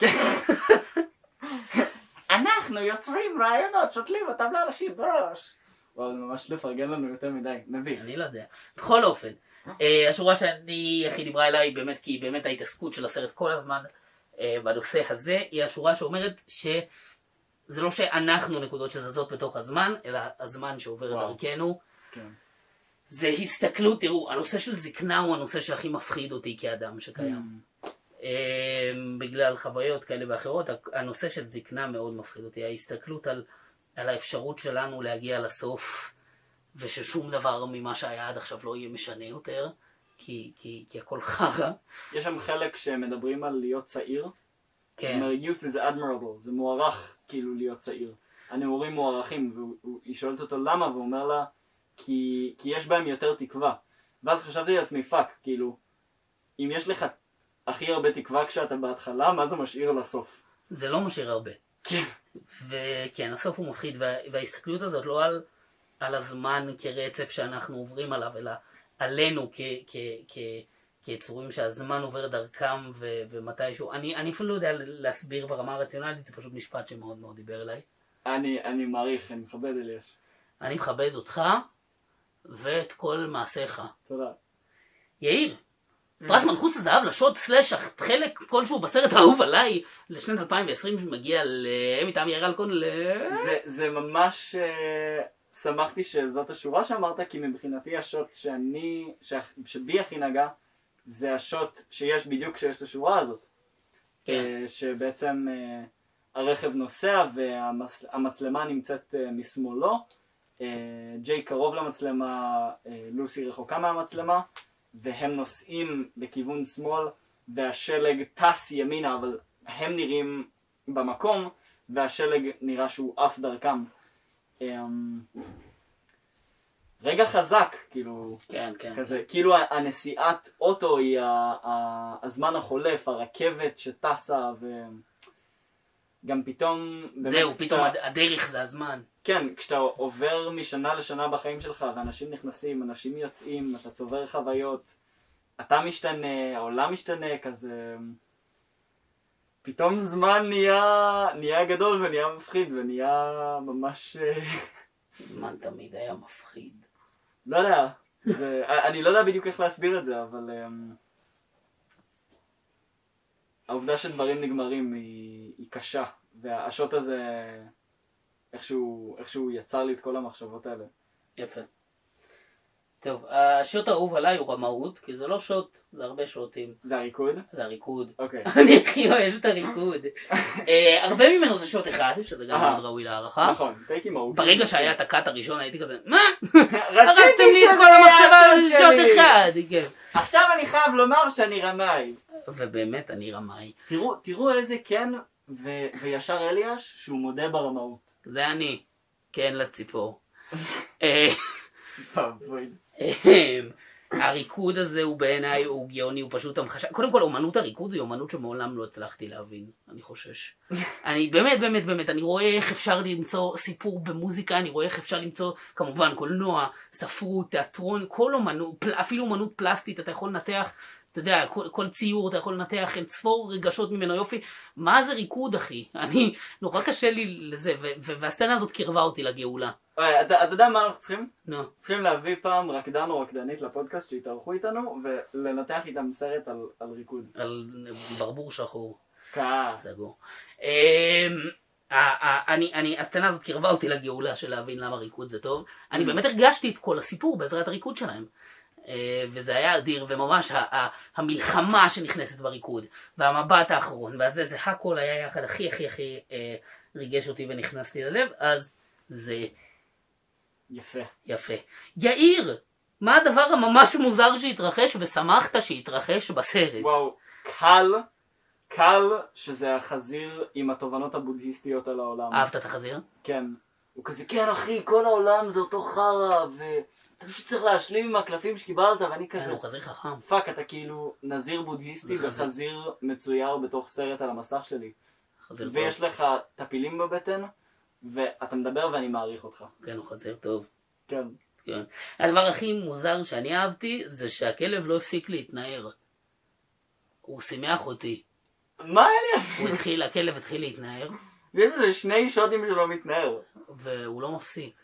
אנחנו יוצרים רעיונות, שותלים אותם לאנשים בראש. וואו, זה ממש לפרגן לנו יותר מדי, מביך. אני לא יודע. בכל אופן, אה, השורה שאני הכי דיברה אליי, באמת, כי היא באמת ההתעסקות של הסרט כל הזמן אה, בנושא הזה, היא השורה שאומרת שזה לא שאנחנו נקודות שזזות בתוך הזמן, אלא הזמן שעובר וואו. דרכנו. כן. זה הסתכלות, תראו, הנושא של זקנה הוא הנושא שהכי מפחיד אותי כאדם שקיים. Mm. אה, בגלל חוויות כאלה ואחרות. הנושא של זקנה מאוד מפחיד אותי, ההסתכלות על, על האפשרות שלנו להגיע לסוף, וששום דבר ממה שהיה עד עכשיו לא יהיה משנה יותר, כי, כי, כי הכל חרא. יש שם חלק שמדברים על להיות צעיר. כן. youth is admirable, זה מוערך כאילו להיות צעיר. הנעורים מוערכים, והיא שואלת אותו למה, והוא אומר לה, כי, כי יש בהם יותר תקווה. ואז חשבתי לעצמי, fuck, כאילו, אם יש לך הכי הרבה תקווה כשאתה בהתחלה, מה זה משאיר לסוף? זה לא משאיר הרבה. כן. וכן, הסוף הוא מפחיד, וה, וההסתכלות הזאת לא על, על הזמן כרצף שאנחנו עוברים עליו, אלא עלינו כ, כ, כ, כיצורים שהזמן עובר דרכם ו, ומתישהו. אני, אני אפילו לא יודע להסביר ברמה הרציונלית, זה פשוט משפט שמאוד מאוד דיבר אליי. אני, אני מעריך, אני מכבד אליאש. אני מכבד אותך ואת כל מעשיך. תודה. יאיר, פרס מנחוס הזהב לשוט סלאש חלק כלשהו בסרט האהוב עליי לשנת 2020 שמגיע מטעם יאיר אלקון ל... זה, זה ממש... אה, שמחתי שזאת השורה שאמרת, כי מבחינתי השוט שאני, שבי הכי נגע, זה השוט שיש בדיוק כשיש את השורה הזאת. כן. אה, שבעצם אה, הרכב נוסע והמצלמה נמצאת משמאלו, ג'יי קרוב למצלמה, לוסי רחוקה מהמצלמה, והם נוסעים בכיוון שמאל, והשלג טס ימינה, אבל הם נראים במקום, והשלג נראה שהוא עף דרכם. אמ, רגע חזק, כאילו, כן, כן. כזה, כאילו הנסיעת אוטו היא ה- ה- הזמן החולף, הרכבת שטסה, וגם פתאום, זהו, פתאום הד- הדרך זה הזמן. כן, כשאתה עובר משנה לשנה בחיים שלך, ואנשים נכנסים, אנשים יוצאים, אתה צובר חוויות, אתה משתנה, העולם משתנה, כזה... פתאום זמן נהיה, נהיה גדול ונהיה מפחיד ונהיה ממש... אה, זמן תמיד היה מפחיד. לא יודע, זה, אני לא יודע בדיוק איך להסביר את זה, אבל... אמ, העובדה שדברים נגמרים היא, היא קשה, והשוט הזה איכשהו, איכשהו יצר לי את כל המחשבות האלה. יפה. טוב, השוט האהוב עליי הוא רמאות, כי זה לא שוט, זה הרבה שוטים. זה הריקוד? זה הריקוד. אוקיי. אני הכי אוהב את הריקוד. אה, הרבה ממנו זה שוט אחד, שזה גם. מאוד ראוי להערכה. נכון, טייקים אהוב. ברגע שהיה את הקאט הראשון הייתי כזה, מה? רציתי הרסתם לי את כל המחשבה על שוט. אחד. כן. עכשיו אני חייב לומר שאני רמאי. ובאמת אני רמאי. תראו איזה כן ו- וישר אליאש שהוא מודה ברמאות. זה אני. כן לציפור. אה, הריקוד הזה הוא בעיניי הוא גאוני, הוא פשוט המחשה. קודם כל, אומנות הריקוד היא אומנות שמעולם לא הצלחתי להבין, אני חושש. אני באמת, באמת, באמת, אני רואה איך אפשר למצוא סיפור במוזיקה, אני רואה איך אפשר למצוא, כמובן, קולנוע, ספרות, תיאטרון, כל אומנות, אפילו אומנות פלסטית, אתה יכול לנתח, אתה יודע, כל, כל ציור, אתה יכול לנתח אין ספור רגשות ממנו יופי. מה זה ריקוד, אחי? אני, נורא קשה לי לזה, ו- ו- והסצנה הזאת קירבה אותי לגאולה. אתה אתה יודע מה אנחנו צריכים? נו. צריכים להביא פעם רקדן או רקדנית לפודקאסט שיתארחו איתנו ולנתח איתם סרט על, על ריקוד. על ברבור שחור. כעס. סגור. אמ, אני, הסצנה הזאת קירבה אותי לגאולה של להבין למה ריקוד זה טוב. אני Mm. באמת הרגשתי את כל הסיפור בעזרת הריקוד שלהם. אה, וזה היה אדיר, וממש המלחמה שנכנסת בריקוד, והמבט האחרון, והזה, זה הכל היה יחד הכי הכי הכי אה, ריגש אותי ונכנסתי ללב, אז זה יפה. יפה. יאיר, מה הדבר הממש מוזר שהתרחש ושמחת שהתרחש בסרט? וואו, קל, קל שזה החזיר עם התובנות הבודהיסטיות על העולם. אהבת את החזיר? כן. הוא כזה, כן אחי, כל העולם זה אותו חרא, ואתה פשוט צריך להשלים עם הקלפים שקיבלת, ואני כן, כזה, הוא חזיר חכם. fuck, אתה כאילו נזיר בודהיסטי. וחזיר מצויר בתוך סרט על המסך שלי. חזיר טוב. ויש לך טפילים בבטן, ואתה מדבר ואני מעריך אותך. כן, הוא חזיר טוב. כן. כן. הדבר הכי מוזר שאני אהבתי זה שהכלב לא הפסיק להתנער. הוא שימח אותי. מה אליאס? הוא התחיל, הכלב התחיל להתנער, יש איזה שני שוטים שלא מתנער. והוא לא מפסיק.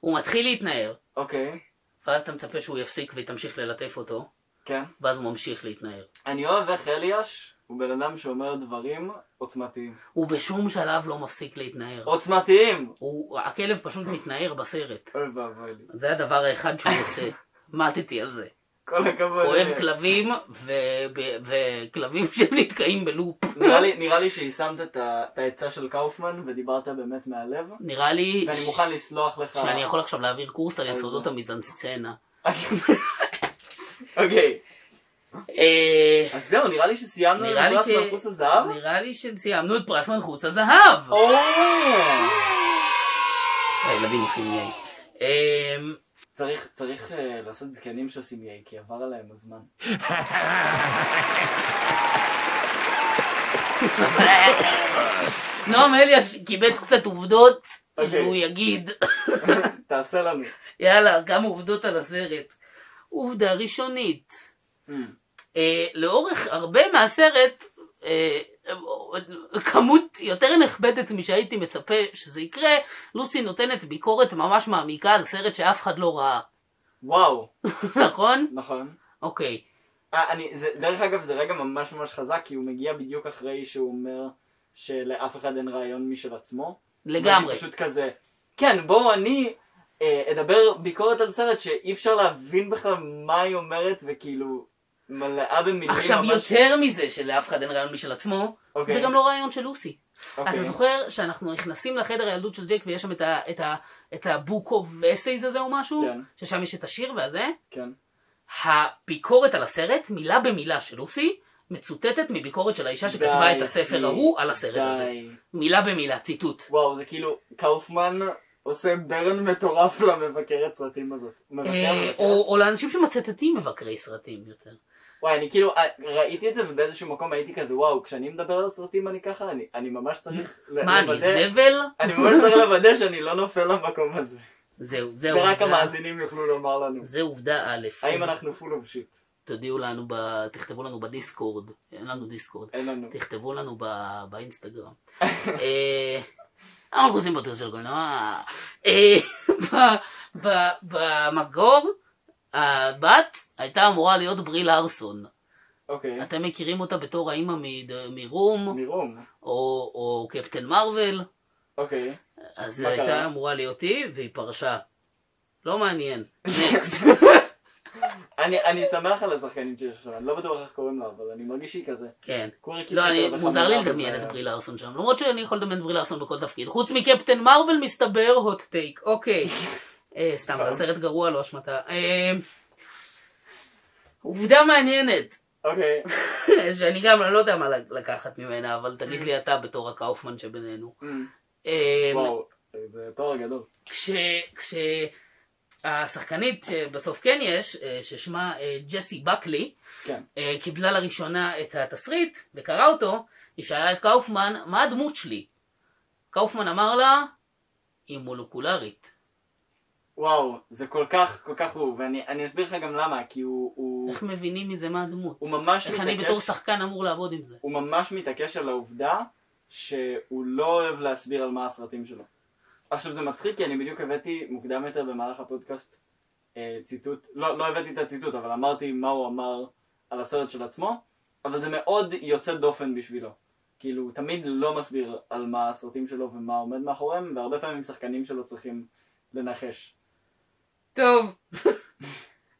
הוא מתחיל להתנער, אוקיי, ואז אתה מצפה שהוא יפסיק ותמשיך ללטף אותו, כן. ואז הוא ממשיך להתנער. אני אוהב איך אליאש הוא בן אדם שאומר דברים עוצמתיים. הוא בשום שלב לא מפסיק להתנער. עוצמתיים! הוא, הכלב פשוט מתנער בסרט. אוי ואבוי לי. זה הדבר האחד שהוא עושה. מתתי על זה. כל הכבוד. אוהב כלבים, וכלבים שנתקעים בלופ. נראה לי- נראה לי שיישמת את העצה של קאופמן ודיברת באמת מהלב, נראה לי ואני מוכן לסלוח לך. שאני יכול עכשיו להעביר קורס על יסודות. המיזנסצנה. אוקיי, אה, אז זהו, נראה לי שסיימנו נראה את לי פרס ש- מלכוס הזהב. נראה לי שסיימנו את פרס מנחוס הזהב. הילדים עושים יאי. צריך, צריך אה, לעשות זקנים שעושים יאי, כי עבר עליהם הזמן. נועם אליאש קיבץ קצת עובדות אוקיי. שהוא יגיד. תעשה לנו. יאללה, כמה עובדות על הסרט. עובדה ראשונית. Mm. אה, לאורך הרבה מהסרט, אה, כמות יותר נכבדת משהייתי מצפה שזה יקרה, לוסי נותנת ביקורת ממש מעמיקה על סרט שאף אחד לא ראה. וואו, נכון? נכון. אוקיי. אה, אני, זה, דרך אגב, זה רגע ממש ממש חזק, כי הוא מגיע בדיוק אחרי שהוא אומר שלאף אחד אין רעיון משל עצמו. לגמרי. ואני פשוט כזה, כן, בואו אני אה, אדבר ביקורת על סרט שאי אפשר להבין בכלל מה היא אומרת, וכאילו מלאה במילים עכשיו ממש... יותר מזה שלאף אחד אין רעיון משל עצמו, אוקיי, זה גם לא רעיון של לוסי. אוקיי. אתה זוכר שאנחנו נכנסים לחדר הילדות של ג'ק ויש שם את ה- את ה- את ה book of essays הזה או משהו? כן. ששם יש את השיר והזה? כן. הביקורת על הסרט, מילה במילה של לוסי, מצוטטת מביקורת של האישה שכתבה די, את הספר אחי, ההוא על הסרט די. הזה. מילה במילה, ציטוט. וואו, זה כאילו, קאופמן עושה burn מטורף למבקרת סרטים הזאת. מבקר, אה, מבקרת. או או לאנשים שמצטטים מבקרי סרטים יותר. וואי, אני כאילו, אה, ראיתי את זה ובאיזשהו מקום הייתי כזה, וואו, כשאני מדבר על סרטים אני ככה, אני, אני ממש צריך ל- מה, אני לוודא, זבל? אני ממש צריך לוודא שאני לא נופל למקום הזה. זהו, זה עובדה. המאזינים יוכלו לומר לנו. זה עובדה א'. האם אנחנו full of shit? תודיעו לנו, ב- תכתבו לנו בדיסקורד, אין לנו דיסקורד. אין לנו. תכתבו לנו ב- באינסטגרם. אה, אנחנו עושים פודקאסט של קולנוע. אה, ב- ב- במקור, הבת הייתה אמורה להיות ברי לארסון. אוקיי. אתם מכירים אותה בתור האימא מרום, מרום. או או קפטן מרוויל, אוקיי. אז היא? הייתה אמורה להיות היא, והיא פרשה. לא מעניין. נקסט. אני אני שמח על השחקנית שיש עכשיו, אני לא בטוח איך קוראים לה, אבל אני מרגיש שהיא כזה. כן. לא, אני, מוזר לי וחמודה לדמיין את ברי לארסון שם, למרות שאני יכול לדמיין את ברי לארסון בכל תפקיד. חוץ מקפטן מרוויל מסתבר הוט טייק, אוקיי. אה, סתם, זה סרט גרוע, לא אשמתה. אה, עובדה מעניינת, אוקיי. שאני גם לא יודע מה לקחת ממנה, אבל תגיד לי אתה בתור הקאופמן שבינינו. אמ, אה, וואו, זה תואר גדול. השחקנית שבסוף כן יש, ששמה ג'סי בקלי, כן. קיבלה לראשונה את התסריט וקראה אותו, היא שאלה את קאופמן, מה הדמות שלי? קאופמן אמר לה, היא מולקולרית. וואו, זה כל כך, כל כך הוא, ואני אני אסביר לך גם למה, כי הוא, הוא, איך מבינים מזה מה הדמות? הוא ממש איך אני בתור מתעקש, שחקן אמור לעבוד עם זה? הוא ממש מתעקש על העובדה שהוא לא אוהב להסביר על מה הסרטים שלו. עכשיו זה מצחיק כי אני בדיוק הבאתי מוקדם יותר במהלך הפודקאסט אה, ציטוט, לא, לא הבאתי את הציטוט, אבל אמרתי מה הוא אמר על הסרט של עצמו, אבל זה מאוד יוצא דופן בשבילו. כאילו, הוא תמיד לא מסביר על מה הסרטים שלו ומה עומד מאחוריהם, והרבה פעמים שחקנים שלו צריכים לנחש. טוב.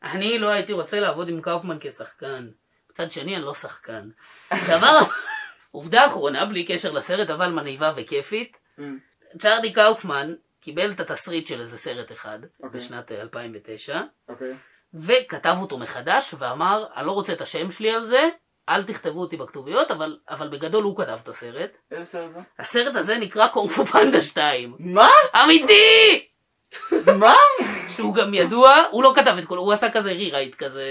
אני לא הייתי רוצה לעבוד עם קאופמן כשחקן. מצד שני, אני לא שחקן. דבר, עובדה אחרונה, בלי קשר לסרט, אבל מנהיבה וכיפית, אמ, צ'ארלי קאופמן קיבל את התסריט של איזה סרט אחד, אוקיי. בשנת אה, 2009, אוקיי. וכתב אותו מחדש, ואמר, אני לא רוצה את השם שלי על זה, אל תכתבו אותי בכתוביות, אבל, אבל בגדול הוא כתב את הסרט. איזה סרט זה? הסרט הזה נקרא קונפו פנדה 2. מה? אמיתי! מה? שהוא גם ידוע, הוא לא כתב את כל, הוא עשה כזה רירייט כזה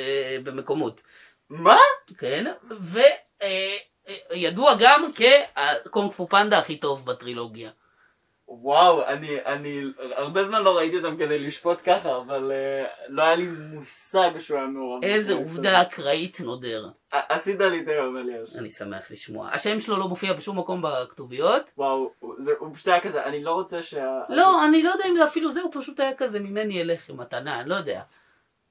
במקומות, מה? כן? וידוע גם כקונג פו פנדה הכי טוב בטרילוגיה. וואו, אני, אני הרבה זמן לא ראיתי אותם כדי לשפוט ככה, אבל uh, לא היה לי מושג שהוא היה מעורב. איזה. עובדה אקראית נודר. עשית לי את היום, אליאש. אני שמח לשמוע. השם שלו לא מופיע בשום מקום בכתוביות. וואו, זה, הוא פשוט היה כזה, אני לא רוצה שה... לא, אני לא יודע אם זה אפילו זה, הוא פשוט היה כזה ממני אליך מתנה, אני לא יודע.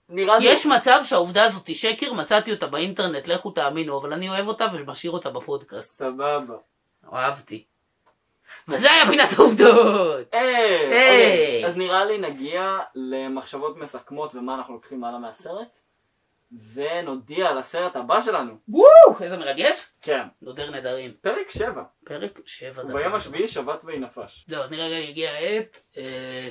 נראה לי... יש מצב שהעובדה הזאת היא שקר, מצאתי אותה באינטרנט, לכו תאמינו, אבל אני אוהב אותה ומשאיר אותה בפודקאסט. סבבה. אהבתי. וזה היה פינת העובדות! היי! היי. אוקיי, אז נראה לי נגיע למחשבות מסכמות ומה אנחנו לוקחים הלאה מהסרט. ונודיע על הסרט הבא שלנו. וואו, איזה מרגש. כן, נודר נדרים. פרק 7. פרק 7 זה וביום. השביעי שבת ויהי נפש. זהו, אז נראה רגע הגיע העת אה,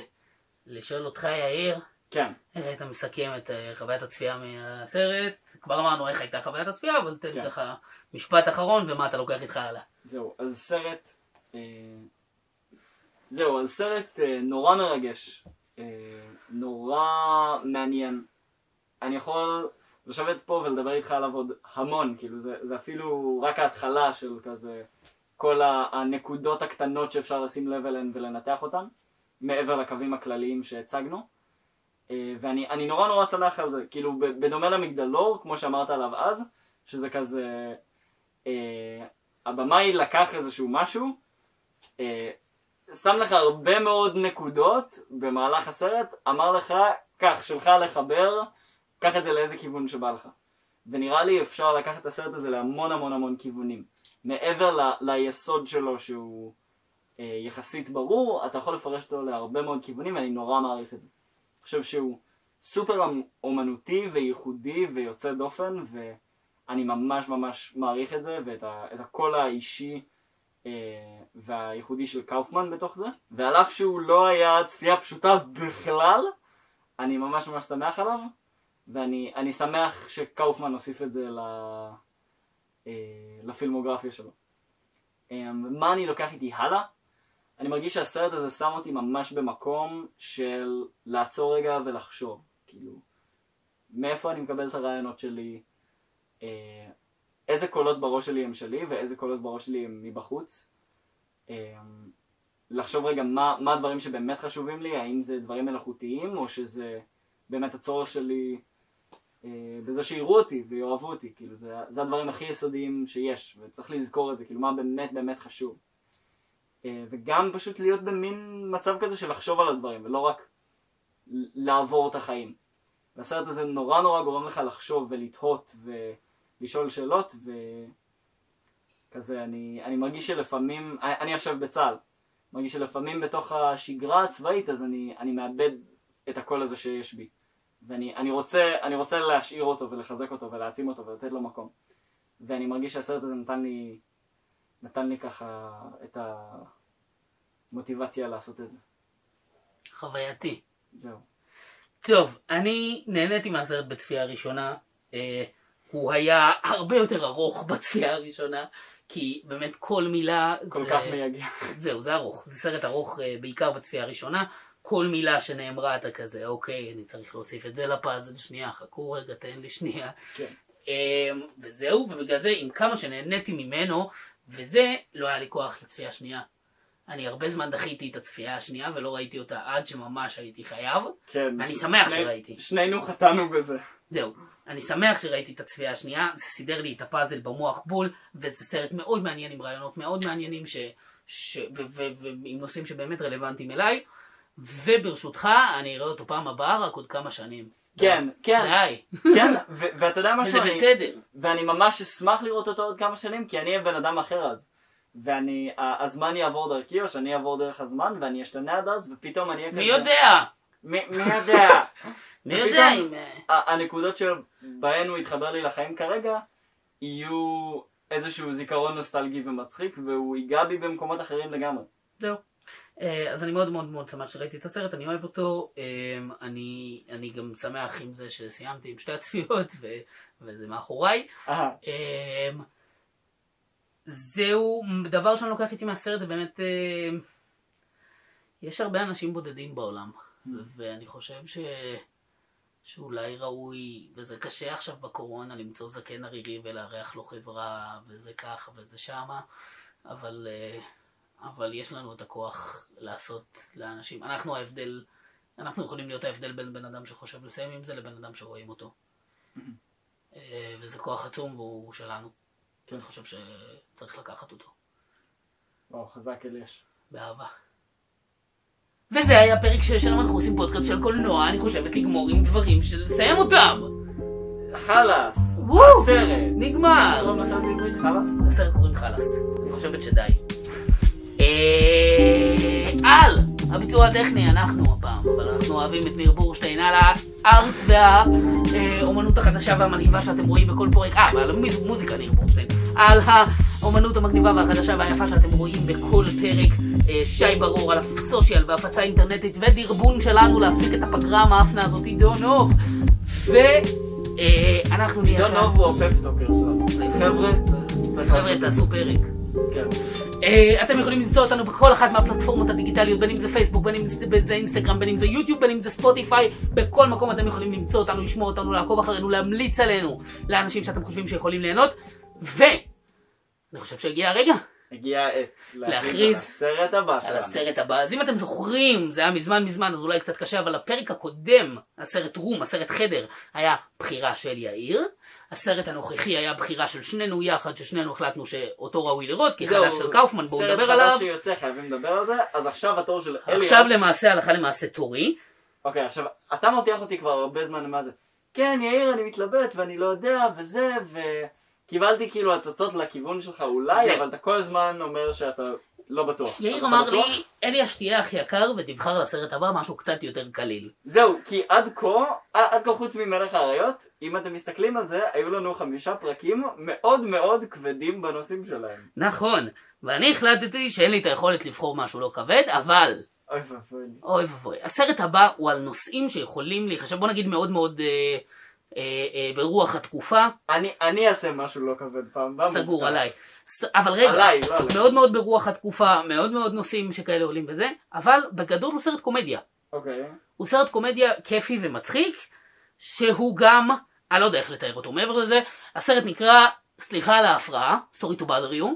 לשאול אותך יאיר, כן, איך היית מסכם את אה, חוויית הצפייה מהסרט? כבר אמרנו איך הייתה חוויית הצפייה, אבל תן כן. ככה משפט אחרון ומה אתה לוקח איתך הלאה. זהו, אז סרט... אה, זהו, אז סרט אה, נורא מרגש. אה, נורא מעניין. אני יכול לשבת פה ולדבר איתך עליו עוד המון, כאילו זה, זה אפילו רק ההתחלה של כזה כל הנקודות הקטנות שאפשר לשים לב אליהן ולנתח אותן, מעבר לקווים הכלליים שהצגנו. ואני אני נורא נורא שמח על זה, כאילו בדומה למגדלור, כמו שאמרת עליו אז, שזה כזה, אה, הבמאי לקח איזשהו משהו, שם לך הרבה מאוד נקודות במהלך הסרט, אמר לך, קח, שלך לחבר, קח את זה לאיזה כיוון שבא לך. ונראה לי אפשר לקחת את הסרט הזה להמון המון המון כיוונים. מעבר ל, ליסוד שלו שהוא אה, יחסית ברור, אתה יכול לפרש אותו להרבה מאוד כיוונים ואני נורא מעריך את זה. אני חושב שהוא סופר אמ- אומנותי וייחודי ויוצא דופן ואני ממש ממש מעריך את זה ואת ה, את הקול האישי אה, והייחודי של קאופמן בתוך זה. ועל אף שהוא לא היה צפייה פשוטה בכלל, אני ממש ממש שמח עליו. ואני אני שמח שקאופמן הוסיף את זה ל, אה, לפילמוגרפיה שלו. אה, מה אני לוקח איתי הלאה? אני מרגיש שהסרט הזה שם אותי ממש במקום של לעצור רגע ולחשוב. כאילו, מאיפה אני מקבל את הרעיונות שלי, אה, איזה קולות בראש שלי הם שלי ואיזה קולות בראש שלי הם מבחוץ. אה, לחשוב רגע מה, מה הדברים שבאמת חשובים לי, האם זה דברים מלאכותיים או שזה באמת הצורך שלי אה, בזה שיראו אותי ויאהבו אותי, כאילו זה, זה הדברים הכי יסודיים שיש וצריך לזכור את זה, כאילו מה באמת באמת חשוב. אה, וגם פשוט להיות במין מצב כזה של לחשוב על הדברים ולא רק לעבור את החיים. והסרט הזה נורא נורא גורם לך לחשוב ולתהות ולשאול שאלות וכזה אני, אני מרגיש שלפעמים, אני, אני עכשיו בצה"ל, מרגיש שלפעמים בתוך השגרה הצבאית אז אני, אני מאבד את הקול הזה שיש בי. ואני אני רוצה, אני רוצה להשאיר אותו ולחזק אותו ולהעצים אותו ולתת לו מקום. ואני מרגיש שהסרט הזה נתן לי, נתן לי ככה את המוטיבציה לעשות את זה. חווייתי. זהו. טוב, אני נהניתי מהסרט בצפייה הראשונה. אה, הוא היה הרבה יותר ארוך בצפייה הראשונה, כי באמת כל מילה... כל זה... כך מייגע. זהו, זה ארוך. זה סרט ארוך אה, בעיקר בצפייה הראשונה. כל מילה שנאמרה אתה כזה, אוקיי, אני צריך להוסיף את זה לפאזל, שנייה, חכו רגע, תן לי שנייה. כן. אמ, וזהו, ובגלל זה, עם כמה שנהניתי ממנו, וזה, לא היה לי כוח לצפייה שנייה. אני הרבה זמן דחיתי את הצפייה השנייה ולא ראיתי אותה עד שממש הייתי חייב. כן. אני שמח שני- שראיתי. שנינו חטאנו בזה. זהו, אני שמח שראיתי את הצפייה השנייה, זה סידר לי את הפאזל במוח בול, וזה סרט מאוד מעניין עם רעיונות מאוד מעניינים ש... ש... ו... ו... ועם נושאים שבאמת רלוונטיים אליי, וברשותך, אני אראה אותו פעם הבאה רק עוד כמה שנים. כן, כן, די, כן, ו- ואתה יודע משהו, וזה בסדר. ואני ממש אשמח לראות אותו עוד כמה שנים, כי אני אהיה בן אדם אחר אז. ואני, הזמן יעבור דרכי, או שאני אעבור דרך הזמן, ואני אשתנה עד אז, ופתאום אני אהיה כזה... מי יודע? מי יודע? מי יודע אם... ה- הנקודות שבהן הוא יתחבר לי לחיים כרגע, יהיו איזשהו זיכרון נוסטלגי ומצחיק, והוא ייגע בי במקומות אחרים לגמרי. זהו. אה, אז אני מאוד מאוד מאוד שמח שראיתי את הסרט, אני אוהב אותו, אה, אני, אני גם שמח עם זה שסיימתי עם שתי הצפיות ו, וזה מאחוריי. אה, זהו, דבר שאני לוקח איתי מהסרט זה באמת, אה, יש הרבה אנשים בודדים בעולם, ואני חושב ש... שאולי ראוי, וזה קשה עכשיו בקורונה למצוא זקן ערירי ולארח לו חברה, וזה ככה וזה שמה, אבל, אה, אבל יש לנו את הכוח לעשות לאנשים, אנחנו ההבדל, אנחנו יכולים להיות ההבדל בין בן אדם שחושב לסיים עם זה לבין אדם שרואים אותו. אה, וזה כוח עצום והוא שלנו. כן. אני חושב שצריך לקחת אותו, וואו, חזק אליש. באהבה. וזה היה פרק 6 של אנחנו עושים פודקאסט של קולנוע, אני חושבת לגמור עם דברים של לסיים אותם! חלאס! הסרט! נגמר! קוראים לסרט בעברית חלאס? לסרט קוראים חלאס, אני חושבת שדי. אה, על הביצוע הטכני, אנחנו הפעם, אבל אנחנו אוהבים את ניר בורשטיין על הארט והאומנות החדשה והמלהיבה שאתם רואים בכל פרק, אה, ועל המוזיקה ניר בורשטיין, על האומנות המגניבה והחדשה והיפה שאתם רואים בכל פרק, אה, שי ברור על הסושיאל והפצה אינטרנטית ודרבון שלנו להפסיק את הפגרה המאפנה הזאת, עידו נוב, ואנחנו נהיה... עידו נוב הוא הפפטוקר שלנו. חבר'ה, חבר'ה. תעשו פרק. כן. אה, אתם יכולים למצוא אותנו בכל אחת מהפלטפורמות הדיגיטליות, בין אם זה פייסבוק, בין אם זה אינסטגרם, בין אם זה יוטיוב, בין אם זה ספוטיפיי, בכל מקום אתם יכולים למצוא אותנו, לשמוע אותנו, לעקוב אחרינו, להמליץ עלינו לאנשים שאתם חושבים שיכולים ליהנות, ואני חושב שהגיע הרגע הגיע העת להכריז על הסרט הבא על שלנו. הסרט הבא. אז אם אתם זוכרים, זה היה מזמן מזמן, אז אולי קצת קשה, אבל הפרק הקודם, הסרט רום, הסרט חדר, היה בחירה של יאיר. הסרט הנוכחי היה בחירה של שנינו יחד, ששנינו החלטנו שאותו ראוי לראות, כי חדש של קאופמן, בואו נדבר סרט עליו. חדש שיוצא, חייבים לדבר על זה. אז עכשיו התור של אליאש. עכשיו למעשה הלכה למעשה תורי. אוקיי, עכשיו, אתה מותח אותי כבר הרבה זמן מה זה. כן, יאיר, אני מתלבט ואני לא יודע, וזה, וקיבלתי כאילו הצצות לכיוון שלך אולי, זה- אבל אתה כל הזמן אומר שאתה לא בטוח. יאיר אמר בטוח? לי, אליאש תהיה הכי יקר ותבחר לסרט הבא משהו קצת יותר קליל. זהו, כי עד כה, עד כה חוץ ממלך האריות, אם אתם מסתכלים על זה, היו לנו חמישה פרקים מאוד מאוד כבדים בנושאים שלהם. נכון, ואני החלטתי שאין לי את היכולת לבחור משהו לא כבד, אבל, אוי ואבוי. אוי ואבוי, הסרט הבא הוא על נושאים שיכולים להיחשב, בוא נגיד מאוד מאוד אה, אה, אה, ברוח התקופה, אני, אני אעשה משהו לא כבד פעם הבאה. סגור. עליי. ס- אבל רגע, עליי, לא עליי. מאוד מאוד ברוח התקופה, מאוד מאוד נושאים שכאלה עולים וזה, אבל בגדול הוא סרט קומדיה. אוקיי. הוא סרט קומדיה כיפי ומצחיק, שהוא גם, אני לא יודע איך לתאר אותו מעבר לזה, הסרט נקרא, סליחה על ההפרעה, Sorry to bother you,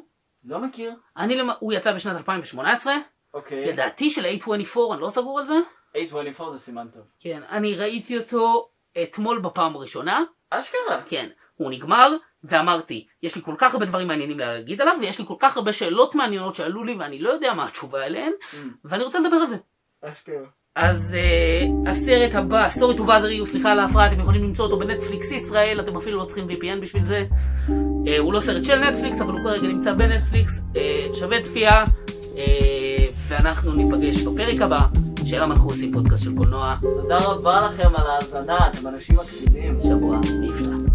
לא מכיר. אני, הוא יצא בשנת 2018, אוקיי. לדעתי של A24, אני לא סגור על זה, 824 זה סימן טוב. כן, אני ראיתי אותו אתמול בפעם הראשונה, אשכרה. כן, הוא נגמר, ואמרתי, יש לי כל כך הרבה דברים מעניינים להגיד עליו, ויש לי כל כך הרבה שאלות מעניינות שעלו לי, ואני לא יודע מה התשובה עליהן, Mm. ואני רוצה לדבר על זה. אשכרה. אז uh, הסרט הבא, Sorry to bother you, סליחה על ההפרעה, אתם יכולים למצוא אותו בנטפליקס ישראל, אתם אפילו לא צריכים VPN בשביל זה. Uh, הוא לא סרט של נטפליקס, אבל הוא כרגע נמצא בנטפליקס, uh, שווה צפייה, uh, ואנחנו ניפגש בפרק הבא של עושים פודקאסט של קולנוע, תודה רבה לכם על ההאזנה, אתם אנשים מקסימים. שבוע נפלא.